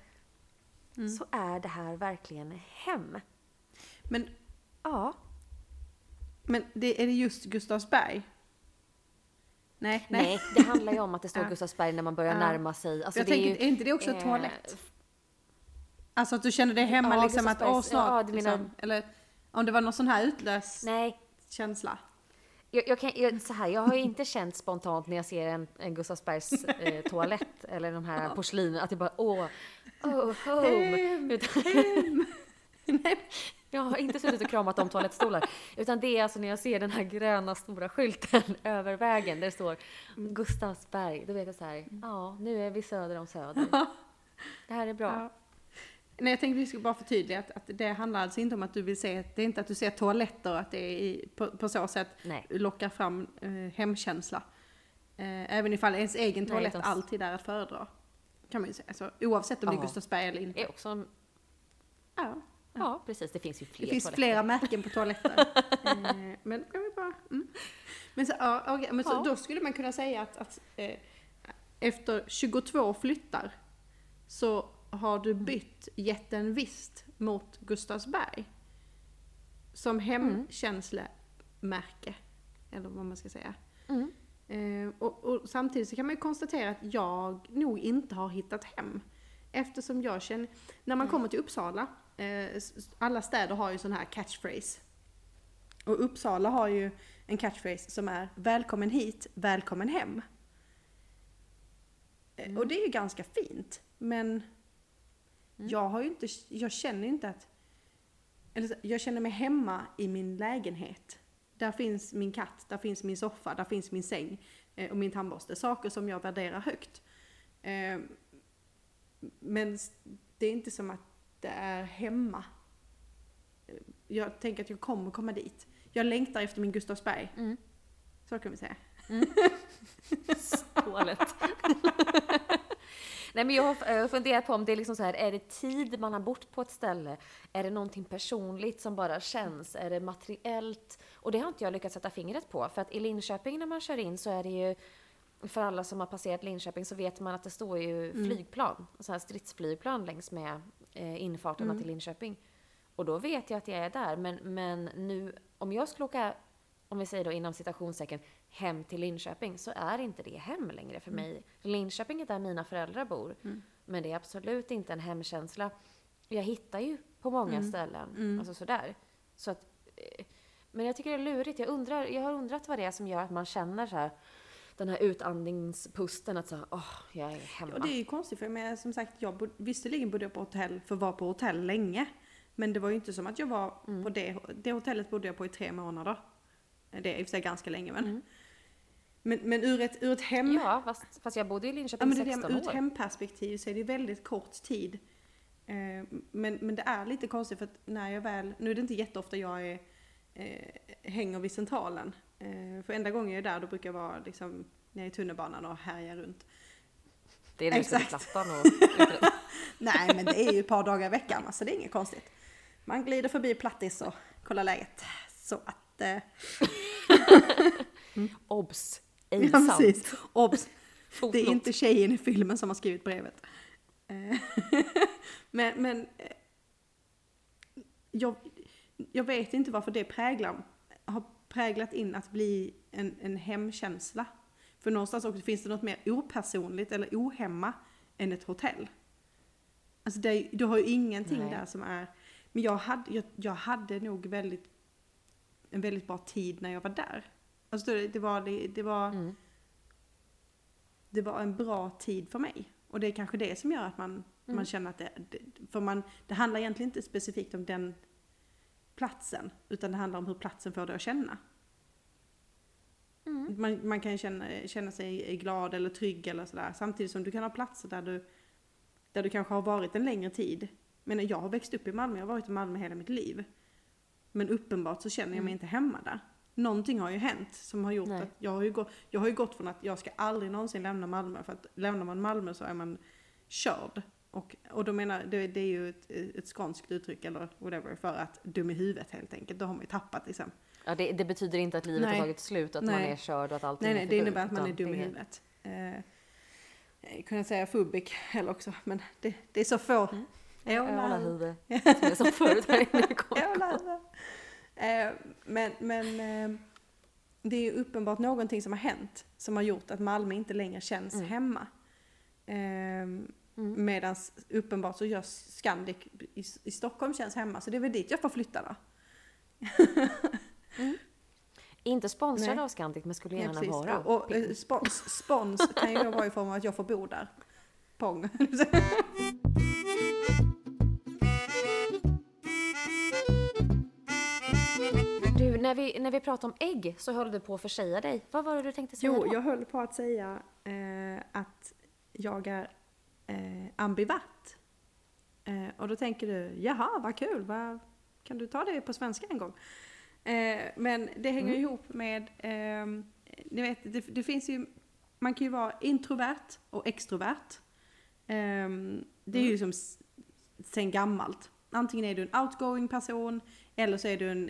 så är det här verkligen hem. Men, Ja. men det, är det just Gustavsberg? Nej, nej. Nej, det handlar ju om att det står. <laughs> Gustavsberg när man börjar Ja. närma sig. Alltså jag det är, tänker, ju, är inte det också eh, toalett? Alltså att du känner dig hemma Ja, liksom att åh snart, ja, du menar- liksom, eller om det var någon sån här utlös Nej, känsla. Jag, jag, kan, jag, så här, jag har ju inte känt spontant när jag ser en, en Gustavsbergs eh, toalett eller de här porslinen att jag bara åh, oh, home. Hem, Utan, <laughs> Nej. jag har inte suttit och kramat om toalettstolar. Utan det är alltså när jag ser den här gröna stora skylten <laughs> över vägen där det står Gustavsberg. Då vet jag så här, ja nu är vi söder om Söder. <laughs> Det här är bra. Ja. Nej, jag tänkte vi skulle bara förtydliga att, att det handlar alltså inte om att du vill se, det är inte att du ser toaletter att det är i, på, på så sätt Nej. lockar fram eh, hemkänsla. Eh, även ifall ens egen toalett utan- alltid är att föredra. Kan man ju säga. Alltså, oavsett om det är Ja. Gustavsberg eller inte. Det är också, en- Ja. ja precis, det finns ju fler Det finns toaletter. flera märken på toaletter. <laughs> eh, men jag vill bara... Mm. Men, så, ja, okej, men så, Ja. då skulle man kunna säga att, att eh, efter 22 flyttar så har du bytt jätten Visst mot Gustavsberg. Som hemkänslemärke. Eller vad man ska säga. Mm. Eh, och, och samtidigt så kan man ju konstatera att jag nog inte har hittat hem. Eftersom jag känner, när man kommer till Uppsala, eh, alla städer har ju sån här catchphrase. Och Uppsala har ju en catchphrase som är välkommen hit, välkommen hem. Eh, Och det är ju ganska fint, men jag har ju inte, jag känner inte att, eller jag känner mig hemma i min lägenhet. Där finns min katt, där finns min soffa, där finns min säng eh, och min tandborste. Saker som jag värderar högt. Eh, Men det är inte som att det är hemma. Jag tänker att jag kommer komma dit. Jag längtar efter min Gustavsberg. Mm. Så kan vi säga. <laughs> Stålet. Nej men jag har funderat på om det är liksom så här, är det tid man har bott på ett ställe? Är det någonting personligt som bara känns? Är det materiellt? Och det har inte jag lyckats sätta fingret på. För att i Linköping när man kör in så är det ju, för alla som har passerat Linköping så vet man att det står ju flygplan, så här stridsflygplan längs med eh, infarterna till Linköping. Och då vet jag att jag är där. Men, men nu, om jag skulle åka, om vi säger då inom citationstecken, hem till Linköping så är inte det hem längre för mig. Linköping är där mina föräldrar bor. Men det är absolut inte en hemkänsla. Jag hittar ju på många ställen, alltså sådär. Så att, eh, men jag tycker det är lurigt. Jag, undrar, jag har undrat vad det är som gör att man känner så här den här utandningspusten att säga åh, jag är hemma. Och det är ju konstigt för men som sagt, jag bod, visserligen bodde jag på hotell för var på hotell länge. Men det var ju inte som att jag var Mm. på det, det hotellet bodde jag på i tre månader. Det är i och för sig ganska länge men. Men, men ur, ett, ur ett hem... Mm. Ja, fast, fast jag bodde i Ja, Linköping men det är 16 det, ur ett år. hemperspektiv så är det väldigt kort tid. Eh, men, men det är lite konstigt för att när jag väl, nu är det inte jätteofta jag är, eh, hänger vid centralen. Eh, för enda gången jag är där då brukar jag vara liksom nere i tunnelbanan och härja runt. Det är det som är Exakt. plattan och utrett. <laughs> Nej men det är ju ett par dagar i veckan så det är inget konstigt. Man glider förbi plattis och kollar läget. Så att... Eh, <laughs> Obs! Ej ja, sant. precis. Obs! <laughs> Det är inte tjejen i filmen som har skrivit brevet. Eh, <laughs> men men eh, jag, jag vet inte varför det präglar, har präglat in att bli en, en hemkänsla. För någonstans också finns det något mer opersonligt eller ohemma än ett hotell. Alltså det, du har ju ingenting Nej. där som är... Men jag hade, jag, jag hade nog väldigt, en väldigt bra tid när jag var där. Alltså det, var, det, det var Mm. det var en bra tid för mig. Och det är kanske det som gör att man, Mm. man känner att det, det, för man, det handlar egentligen inte specifikt om den platsen, utan det handlar om hur platsen får dig att känna. Mm. Man, man kan känna, känna sig glad eller trygg eller sådär, samtidigt som du kan ha platser där du, där du kanske har varit en längre tid. Men jag har växt upp i Malmö, jag har varit i Malmö hela mitt liv. Men uppenbart så känner jag mig inte hemma där. Någonting har ju hänt som har gjort Nej. att jag har, ju gått, jag har ju gått från att jag ska aldrig någonsin lämna Malmö, för att lämnar man Malmö så är man körd. Och, och då menar, det, det är ju ett, ett skånskt uttryck eller whatever för att dum i huvudet helt enkelt. Då har man ju tappat liksom. Ja, det, det betyder inte att livet Nej. har tagit slut, att man Nej. är körd och att allting Nej, är nej, det förbi, innebär att man är dum i det huvudet. Eh, jag kunde säga fubik heller också, men det, det är så få. Mm. Öla. Öla-huvud, <laughs> som det som förut här inne i. Eh, Men, men eh, det är ju uppenbart någonting som har hänt som har gjort att Malmö inte längre känns Mm. hemma. Eh, Medan uppenbart så gör Scandic i, i Stockholm känns hemma, så det är väl dit jag får flytta då. Inte sponsrad Nej. av Scandic, men skulle Ja, gärna precis. vara. Och, och eh, spons, spons kan ju då vara i form av att jag får bo där. Pong. <laughs> när vi, när vi pratar om ägg så höll du på att försäga dig. Vad var det du tänkte säga Jo, då? jag höll på att säga eh, att jag är eh, ambivert. Eh, och då tänker du, jaha vad kul, vad, kan du ta det på svenska en gång? Eh, men det hänger Mm. ihop med, ehm, ni vet, det, det finns ju, man kan ju vara introvert och extrovert. Ehm, det är ju liksom s- sen gammalt. Antingen är du en outgoing person eller så är du en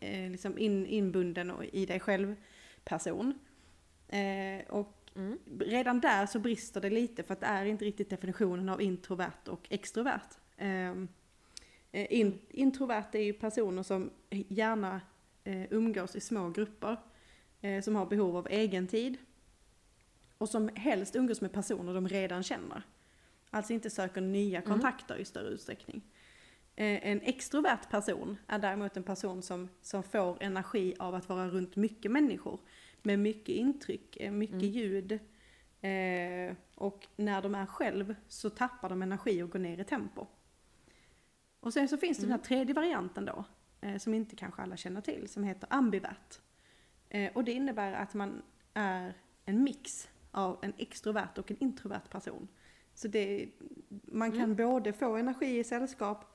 eh, liksom in, inbunden och i dig själv person. Eh, och Mm. redan där så brister det lite för att det är inte riktigt definitionen av introvert och extrovert. Ehm, eh, in, introvert är ju personer som gärna eh, umgås i små grupper. eh, som har behov av egen tid och som helst umgås med personer de redan känner. Alltså inte söker nya kontakter i större utsträckning. Eh, en extrovert person är däremot en person som, som får energi av att vara runt mycket människor. Med mycket intryck, eh, mycket ljud. Eh, och när de är själv så tappar de energi och går ner i tempo. Och sen så finns det den här tredje varianten då, eh, som inte kanske alla känner till, som heter ambivert. Eh, och det innebär att man är en mix av en extrovert och en introvert person. Så det, man kan både få energi i sällskap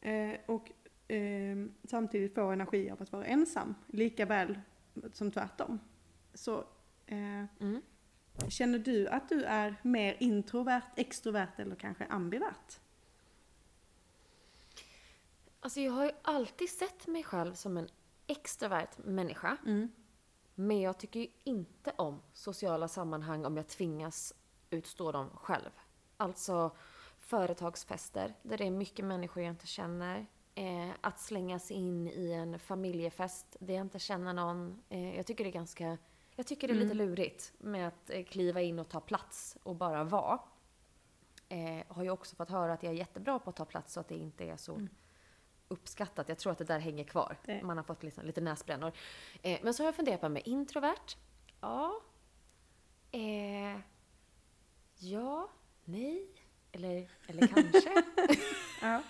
eh, och eh, samtidigt få energi av att vara ensam, lika väl som tvärtom. Så eh, Mm. känner du att du är mer introvert, extrovert eller kanske ambivert? Alltså jag har ju alltid sett mig själv som en extrovert människa. Men jag tycker ju inte om sociala sammanhang om jag tvingas utstå dem själv. Alltså företagsfester där det är mycket människor jag inte känner. Eh, att slängas in i en familjefest där jag inte känner någon. Eh, jag tycker det är ganska... Jag tycker det är lite lurigt med att eh, kliva in och ta plats och bara vara. Eh, har ju också fått höra att jag är jättebra på att ta plats så att det inte är så uppskattat. Jag tror att det där hänger kvar. Det- Man har fått liksom lite näsbrännor. Eh, men så har jag funderat på med introvert. Ja. Ja. Nej. Eller, eller kanske. <laughs> Ja.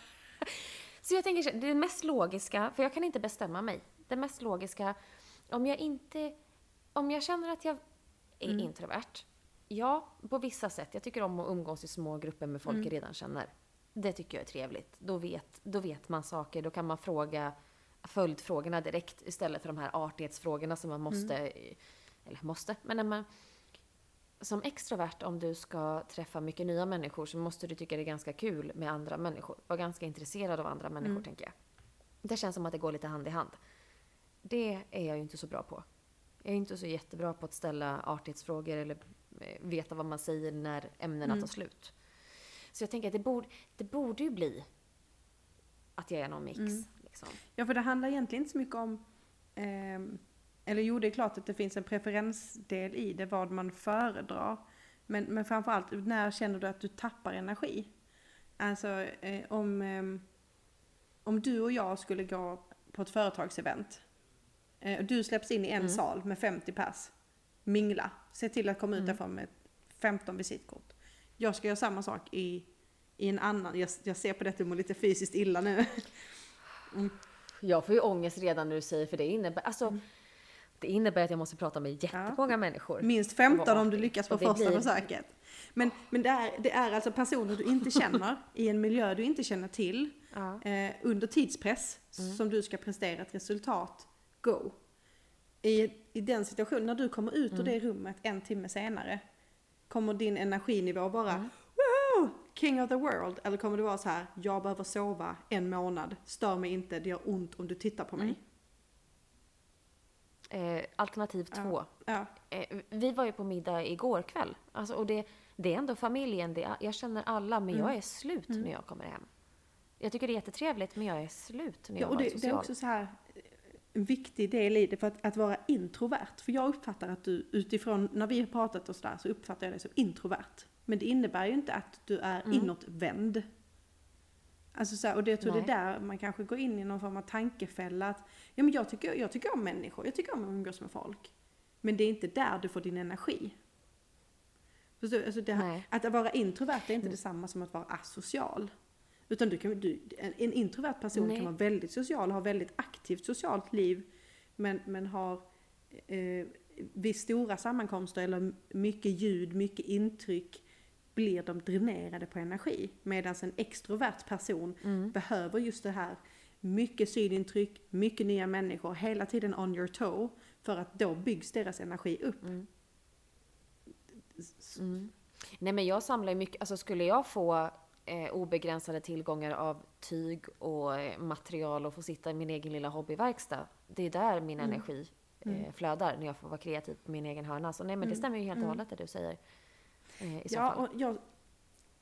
Så jag tänker det mest logiska, för jag kan inte bestämma mig. Det mest logiska, om jag inte... Om jag känner att jag är introvert, ja, på vissa sätt. Jag tycker om att umgås i små grupper med folk jag redan känner. Det tycker jag är trevligt. Då vet, då vet man saker, då kan man fråga följdfrågorna direkt istället för de här artighetsfrågorna som man måste... Eller måste, men när man... Som extrovert, om du ska träffa mycket nya människor så måste du tycka det är ganska kul med andra människor. Vara ganska intresserad av andra människor, tänker jag. Det känns som att det går lite hand i hand. Det är jag ju inte så bra på. Jag är inte så jättebra på att ställa artighetsfrågor eller eh, veta vad man säger när ämnena tar slut. Så jag tänker att det borde, det borde ju bli att jag är någon mix. Liksom. Ja, för det handlar egentligen inte så mycket om... ehm, eller jo, det är klart att det finns en preferensdel i det, vad man föredrar. Men, men framförallt, när känner du att du tappar energi? Alltså, eh, om, ehm, om du och jag skulle gå på ett företagsevent. Eh, och du släpps in i en sal med 50 pers. Mingla. Se till att komma ut därifrån med 15 visitkort. Jag ska göra samma sak i, i en annan. Jag, jag ser på det att du mår lite fysiskt illa nu. <laughs> Jag får ju ångest redan när du säger för det innebär, alltså, det innebär att jag måste prata med jättemånga människor. Minst 15 om du lyckas på första blir- försöket. Men, men det, är, det är alltså personer du inte känner i en miljö du inte känner till. Ja. Eh, under tidspress som du ska prestera ett resultat. Go! I, I den situationen, när du kommer ut ur det rummet en timme senare. Kommer din energinivå vara Woo! King of the world? Eller kommer det vara så här, jag behöver sova en månad, stör mig inte, det gör ont om du tittar på mig. Eh, alternativ två. Ja. Eh, vi var ju på middag igår kväll. Alltså, och det, det är ändå familjen, det jag känner alla, men Mm. jag är slut när jag kommer hem. Jag tycker det är jättetrevligt, men jag är slut när Ja, jag och har det, varit det är social. också så här eh, en viktig del i det för att, att vara introvert. För jag uppfattar att du utifrån, när vi har pratat och sådär, så uppfattar jag dig som introvert. Men det innebär ju inte att du är Mm. inåtvänd. Alltså så här, och det, jag tror det Nej. är där man kanske går in i någon form av tankefälla att ja, men jag, tycker, jag tycker om människor, jag tycker om att umgås med folk. Men det är inte där du får din energi. Förstår? Alltså det, att vara introvert är inte detsamma som att vara asocial. Utan du kan, du, en, introvert person Nej. kan vara väldigt social ha väldigt aktivt socialt liv. Men, men har eh, vid stora sammankomster eller mycket ljud, mycket intryck blir de dränerade på energi. Medan en extrovert person behöver just det här mycket synintryck, mycket nya människor, hela tiden on your toe. För att då byggs deras energi upp. Mm. Nej men jag samlar ju mycket, alltså skulle jag få eh, obegränsade tillgångar av tyg och eh, material och få sitta i min egen lilla hobbyverkstad. Det är där min energi eh, flödar när jag får vara kreativ på min egen hörna. Så nej men det stämmer ju helt och hållet det du säger. Eh, I så Ja, fall. och jag,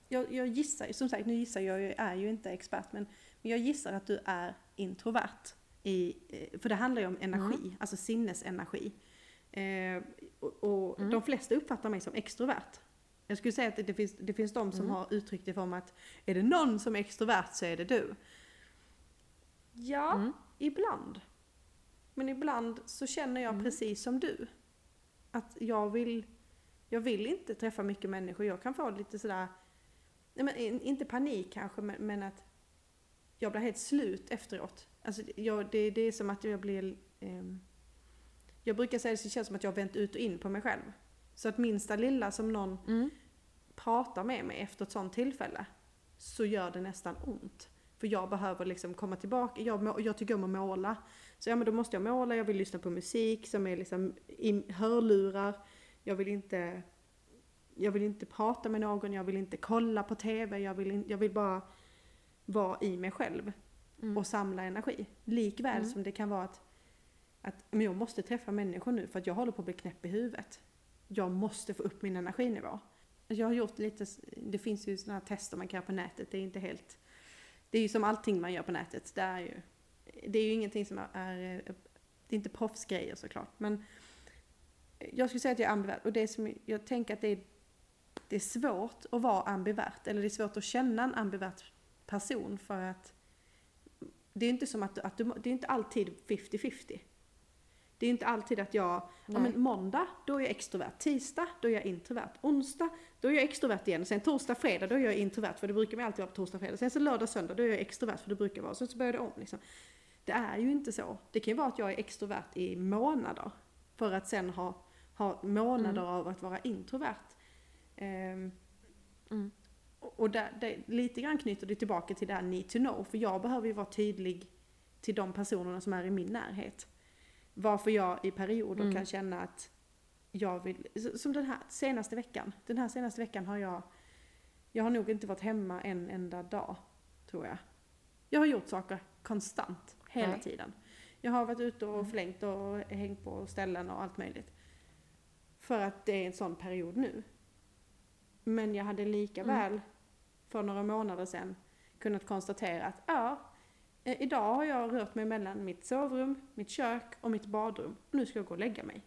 jag, jag gissar, som sagt nu gissar jag, jag är ju inte expert, men, men jag gissar att du är introvert. I, eh, för det handlar ju om energi, alltså sinnesenergi. Eh, och och Mm. de flesta uppfattar mig som extrovert. Jag skulle säga att det, finns, det finns de som Mm. har uttryckt det form att är det någon som är extrovert så är det du. Ja, Mm. ibland. Men ibland så känner jag Mm. precis som du. Att jag vill, jag vill inte träffa mycket människor. Jag kan få lite sådär, nej men in- inte panik kanske, men, men att jag blir helt slut efteråt. Alltså jag, det, det är som att jag blir, ehm, jag brukar säga att det känns som att jag har vänt ut och in på mig själv. Så att minsta lilla som någon Mm. pratar med mig efter ett sånt tillfälle så gör det nästan ont. För jag behöver liksom komma tillbaka, jag, jag tycker om att måla. Så ja men då måste jag måla, jag vill lyssna på musik som är liksom i hörlurar. Jag vill inte, jag vill inte prata med någon, jag vill inte kolla på TV, jag vill, in, jag vill bara vara i mig själv Mm. och samla energi. Likväl Mm. som det kan vara att, att men jag måste träffa människor nu för att jag håller på att bli knäpp i huvudet. Jag måste få upp min energinivå. Jag har gjort lite, det finns ju sådana här tester man kan göra på nätet, det är inte helt, det är ju som allting man gör på nätet, det är ju, det är ju ingenting som är, det är inte proffsgrejer såklart, men jag skulle säga att jag är ambivert och det som, jag tänker att det är, det är svårt att vara ambivert, eller det är svårt att känna en ambivert person för att det är inte som att, att du, det är inte alltid 50-50. Det är inte alltid att jag, ja men måndag, då är jag extrovert. Tisdag, då är jag introvert. Onsdag, då är jag extrovert igen. Sen torsdag, fredag, då är jag introvert. För det brukar man alltid vara på torsdag, fredag. Sen så lördag, söndag, då är jag extrovert. För det brukar vara. Sen så börjar det om liksom. Det är ju inte så. Det kan ju vara att jag är extrovert i månader. För att sen ha, ha månader Mm. av att vara introvert. Ehm, Mm. och där, det, lite grann knyter det tillbaka till det här need to know. För jag behöver ju vara tydlig till de personerna som är i min närhet. Varför jag i perioder Mm. kan känna att jag vill, som den här senaste veckan. Den här senaste veckan har jag, jag har nog inte varit hemma en enda dag, tror jag. Jag har gjort saker konstant, hela Nej. tiden. Jag har varit ute och Mm. flängt och hängt på ställen och allt möjligt. För att det är en sån period nu. Men jag hade lika Mm. väl för några månader sedan kunnat konstatera att ja, eh, idag har jag rört mig mellan mitt sovrum, mitt kök och mitt badrum. Och nu ska jag gå och lägga mig.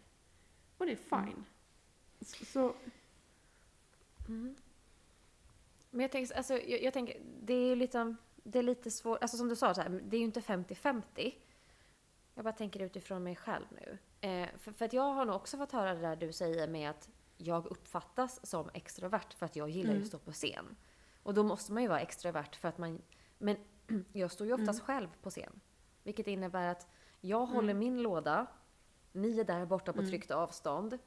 Och det är fine. Mm. Så, så Mm. Men jag tänker, alltså, jag, jag tänker, det är ju lite, det är lite svårt, alltså som du sa, så här, det är ju inte 50-50. Jag bara tänker utifrån mig själv nu. Eh, för, för att jag har nog också fått höra det där du säger med att jag uppfattas som extrovert för att jag gillar ju Mm. att stå på scen. Och då måste man ju vara extrovert för att man, men <clears throat> jag står ju oftast själv på scen. Vilket innebär att jag håller Mm. min låda, ni är där borta på Mm. tryggt avstånd.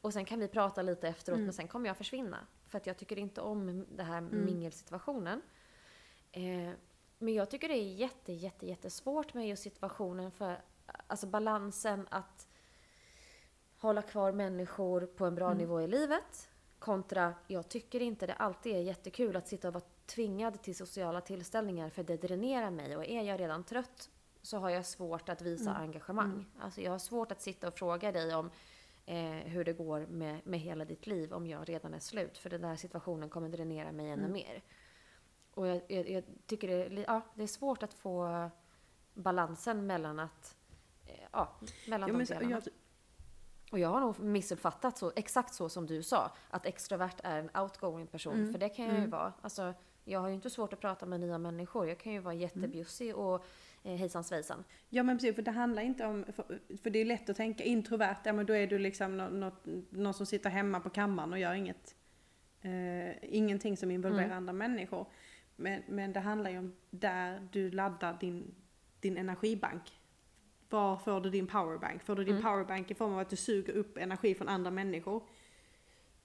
Och sen kan vi prata lite efteråt, Mm. men sen kommer jag försvinna. För att jag tycker inte om den här Mm. mingelsituationen. Eh, men jag tycker det är jätte, jätte, jättesvårt med just situationen för alltså balansen att hålla kvar människor på en bra Mm. nivå i livet kontra jag tycker inte det alltid är jättekul att sitta och vara tvingad till sociala tillställningar för det dränerar mig och är jag redan trött så har jag svårt att visa Mm. engagemang. Mm. Alltså jag har svårt att sitta och fråga dig om eh, hur det går med, med hela ditt liv om jag redan är slut. För den där situationen kommer dränera mig ännu Mm. mer. Och jag, jag, jag tycker det, är ja, det är svårt att få balansen mellan att Ja, mellan ja, de delarna. jag, Och jag har nog missuppfattat så, exakt så som du sa. Att extrovert är en outgoing person. Mm, För det kan jag ju mm. vara. Alltså, jag har ju inte svårt att prata med nya människor. Jag kan ju vara jättebjussig och eh, hejsan svejsan. Ja men precis, för det handlar inte om, för, för det är lätt att tänka introvert, ja men då är du liksom nå- något, någon som sitter hemma på kammaren och gör inget, eh, ingenting som involverar Mm. andra människor. Men, men det handlar ju om där du laddar din, din energibank. Var får du din powerbank? Får du din Mm. powerbank i form av att du suger upp energi från andra människor?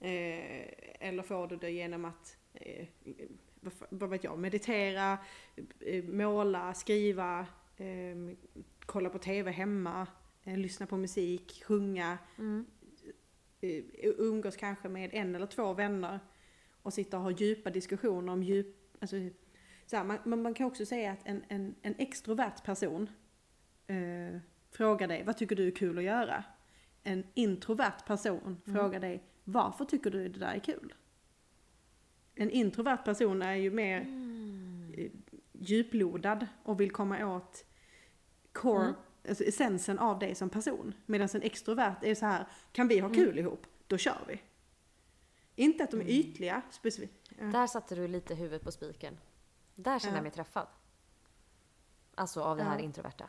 Eh, eller får du det genom att, eh, vad, vet jag, meditera, eh, måla, skriva, eh, kolla på TV hemma, eh, lyssna på musik, sjunga, Mm. eh, umgås kanske med en eller två vänner och sitta och ha djupa diskussioner om djup, alltså, så här, man, man, man kan också säga att en, en, en extrovert person eh, frågar dig, vad tycker du är kul att göra? En introvert person frågar dig, varför tycker du det där är kul? En introvert person är ju mer Mm. eh, djuplodad och vill komma åt core, Mm. alltså essensen av dig som person. Medan en extrovert är så här, kan vi ha kul ihop, då kör vi. Inte att de är ytliga, specifikt. Ja. Där satte du lite huvudet på spiken. Där känner Ja. jag mig träffad. Alltså av det här Ja. introverta.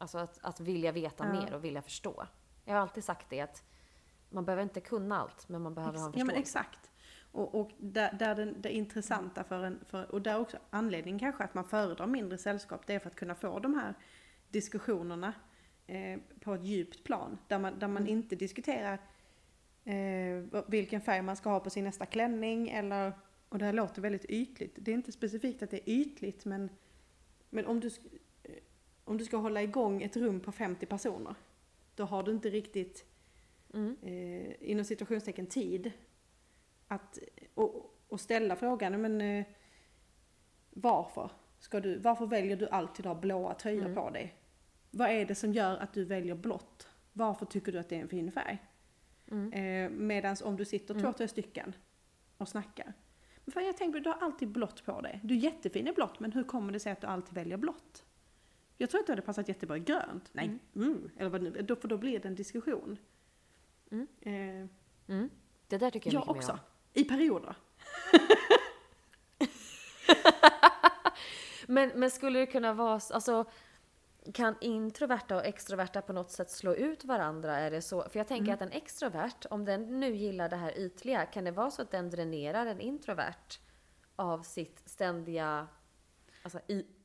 Alltså att, att vilja veta Ja. mer och vilja förstå. Jag har alltid sagt det att man behöver inte kunna allt, men man behöver ha en Ja men förståelse. exakt. Och, och där, där den, det intressanta för en, för, och där också anledningen kanske att man föredrar mindre sällskap, det är för att kunna få de här diskussionerna eh, på ett djupt plan. Där man, där man inte diskuterar eh, vilken färg man ska ha på sin nästa klänning eller, och det här låter väldigt ytligt. Det är inte specifikt att det är ytligt men, men om, du, om du ska hålla igång ett rum på 50 personer, då har du inte riktigt Mm. eh, inom situationstecken tid att och, och ställa frågan, men eh, varför ska du, varför väljer du alltid att ha blåa tröjor Mm. på dig? Vad är det som gör att du väljer blått? Varför tycker du att det är en fin färg? Mm. Eh, Medan om du sitter två, Mm. tre stycken och snackar. Men fan jag tänker, du har alltid blått på dig. Du är jättefin i blått, men hur kommer det sig att du alltid väljer blått? Jag tror att det hade passat jättebra i grönt. Nej, mm. eller vad nu då, för då blir det en diskussion. Mm. Eh, Mm. Det där tycker jag, jag mycket mer också. om. I perioder. <laughs> Men, men skulle det kunna vara, alltså kan introverta och extroverta på något sätt slå ut varandra? Är det så? För jag tänker Mm. att en extrovert, om den nu gillar det här ytliga, kan det vara så att den dränerar en introvert av sitt ständiga alltså,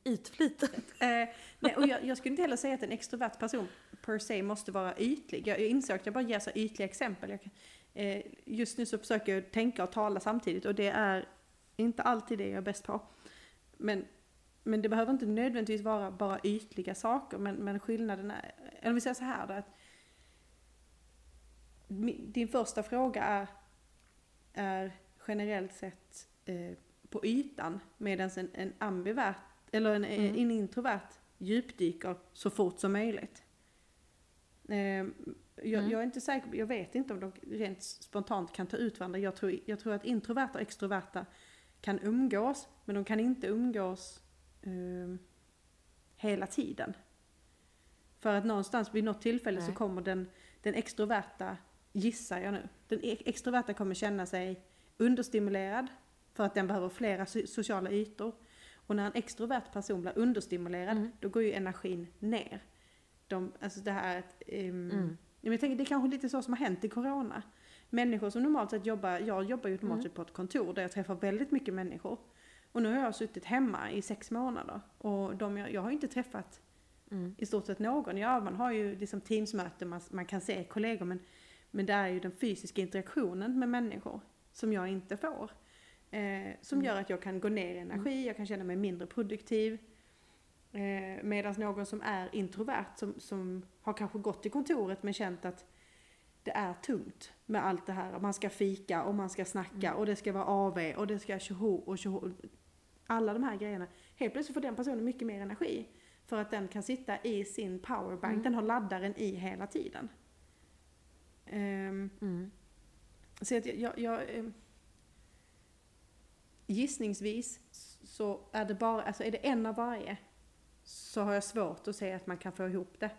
y- Eh, nej, och jag, jag skulle inte heller säga att en extrovert person per se måste vara ytlig. Jag, jag inser att jag bara ger så ytliga exempel. Jag, eh, just nu så försöker jag tänka och tala samtidigt och det är inte alltid det jag är bäst på. Men, men det behöver inte nödvändigtvis vara bara ytliga saker. Men, men skillnaden är, eller om vi säger så här då, att din första fråga är, är generellt sett eh, på ytan medan en, en ambivert eller en, Mm. en introvert djupdyker så fort som möjligt. Eh, jag, Mm. jag är inte säker, jag vet inte om de rent spontant kan ta ut varandra. Jag tror, jag tror att introverta och extroverta kan umgås, men de kan inte umgås eh, hela tiden. För att någonstans vid något tillfälle så Nej. kommer den, den extroverta, gissar jag nu, den e- extroverta kommer känna sig understimulerad för att den behöver flera so- sociala ytor. Och när en extrovert person blir understimulerad, Mm. då går ju energin ner. De, alltså det här att, ehm, Mm. men jag tänker, det är kanske lite så som har hänt i corona. Människor som normalt sett jobbar, jag jobbar ju normalt Mm. sett på ett kontor där jag träffar väldigt mycket människor. Och nu har jag suttit hemma i sex månader. Och de, jag, jag har inte träffat Mm. i stort sett någon. Ja, man har ju liksom teamsmöten, man, man kan se kollegor, men, men det är ju den fysiska interaktionen med människor som jag inte får. Eh, som Mm. gör att jag kan gå ner i energi, jag kan känna mig mindre produktiv. Eh, Medan någon som är introvert, som, som har kanske gått till kontoret men känt att det är tungt med allt det här. Man ska fika och man ska snacka och det ska vara AV och det ska tjoho och tjoho. Alla de här grejerna. Helt plötsligt får den personen mycket mer energi. För att den kan sitta i sin powerbank, Mm. den har laddaren i hela tiden. Ehm, Mm. så att jag, jag, jag ehm, gissningsvis så är det bara, alltså är det en av varje så har jag svårt att se att man kan få ihop det.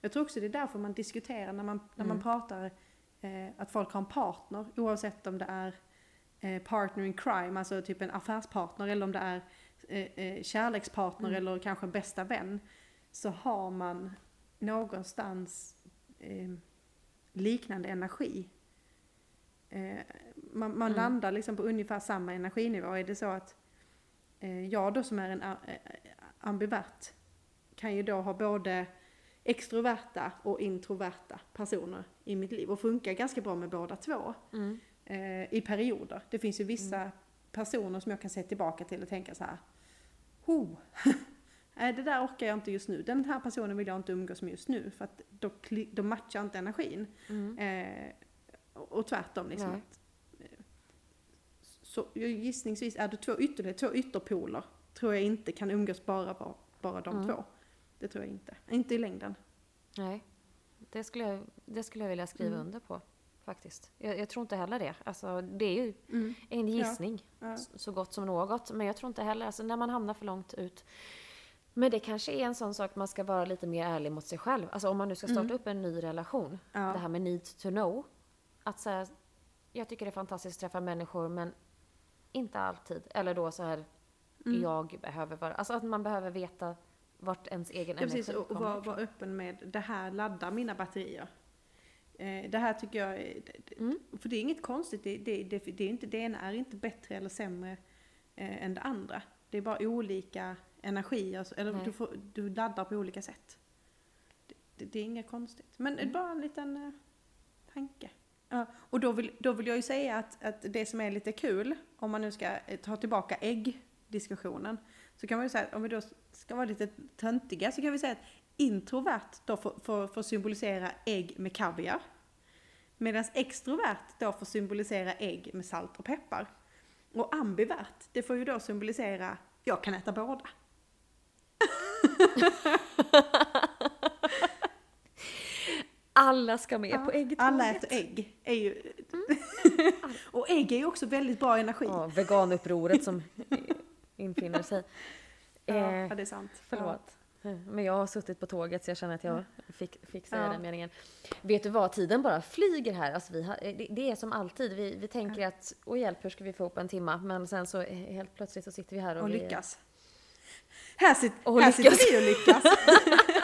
Jag tror också det är därför man diskuterar när man, när man Mm. pratar eh, att folk har en partner oavsett om det är eh, partner in crime, alltså typ en affärspartner eller om det är eh, eh, kärlekspartner Mm. eller kanske bästa vän. Så har man någonstans eh, liknande energi. Man man Mm. landar liksom på ungefär samma energinivå. Är det så att eh, jag då som är en eh, ambivert kan ju då ha både extroverta och introverta personer i mitt liv och funkar ganska bra med båda två Mm. eh, i perioder. Det finns ju vissa personer som jag kan se tillbaka till och tänka så här. Ho! <laughs> Nej, det där orkar jag inte just nu. Den här personen vill jag inte umgås med just nu för att då, då matchar inte energin. Mm. Eh, och och tvärtom liksom. Så gissningsvis är det två ytterligheter, två ytterpoler tror jag inte kan umgås bara, bara, bara de Mm. två. Det tror jag inte. Inte i längden. Nej, det skulle, jag, det skulle jag vilja skriva Mm. under på faktiskt. Jag, jag tror inte heller det. Alltså, det är ju en Ja. gissning Ja. s- så gott som något. Men jag tror inte heller, alltså, när man hamnar för långt ut Men det kanske är en sån sak man ska vara lite mer ärlig mot sig själv. Alltså om man nu ska starta Mm. upp en ny relation. Ja. Det här med need to know. Att säga, jag tycker det är fantastiskt att träffa människor men inte alltid. Eller då så här, Mm. jag behöver vara... Alltså att man behöver veta vart ens egen Ja, precis, energi och, och kommer vara vara öppen med det här laddar mina batterier. Eh, det här tycker jag, är- Mm. för det är inget konstigt, det, det, det, det, är inte, det ena är inte bättre eller sämre eh, än det andra. Det är bara olika energier, eller Nej. du, får, du laddar på olika sätt. Det, det, det är inget konstigt, men Mm. bara en liten eh, tanke. Ja, och då vill, då vill jag ju säga att, att det som är lite kul, om man nu ska eh, ta tillbaka äggdiskussionen, så kan man ju säga att om vi då ska vara lite töntiga så kan vi säga att introvert då får, får, får symbolisera ägg med kaviar. Medan extrovert då får symbolisera ägg med salt och peppar. Och ambivert, det får ju då symbolisera jag kan äta båda. <laughs> Alla ska med Ja, på äggtåget. Alla äter ägg. Är ju... <laughs> och ägg är ju också väldigt bra energi. Ja, veganupproret som infinner sig. Ja, Eh, det är sant. Förlåt. Men jag har suttit på tåget så jag känner att jag fick, fick säga Ja. den meningen. Vet du vad, tiden bara flyger här. Alltså vi har, det, det är som alltid. Vi, vi tänker att, åh hjälp, hur ska vi få upp en timma? Men sen så eh, helt plötsligt så sitter vi här och, Och vi, lyckas. Här, sit, Och här lyckas. sitter vi och lyckas. <laughs>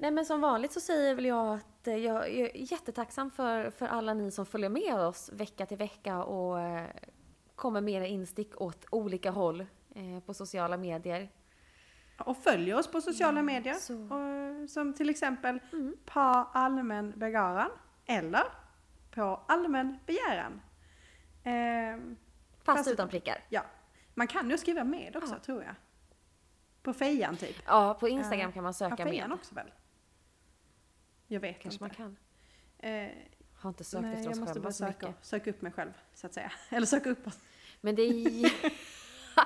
Nej men som vanligt så säger väl jag att eh, jag är jättetacksam för, för alla ni som följer med oss vecka till vecka och eh, kommer med era instick åt olika håll eh, på sociala medier. Och följ oss på sociala medier. så. Och, som till exempel Mm. på allmän begäran eller på allmän begäran. Ehm, Fast, Fast utan prickar. ja, man kan ju skriva med också Ja. tror jag. På fejan typ. Ja, på Instagram Eh, kan man söka fejan med. också väl? Jag vet Kanske man inte. kan. Eh, Har inte sökt nej, efter jag oss måste själva bara så söka, mycket. söka upp mig själv så att säga. <laughs> Eller söka upp oss. Men det är... <laughs>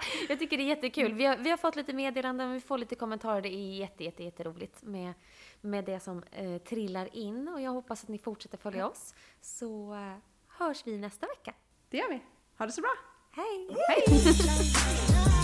<laughs> jag tycker det är jättekul. Vi har, vi har fått lite meddelanden, vi får lite kommentarer. Det är jätte, jätte, jätteroligt med, med det som eh, trillar in. Och jag hoppas att ni fortsätter följa oss. Så eh, hörs vi nästa vecka. Det gör vi. Ha det så bra. Hej! Hej!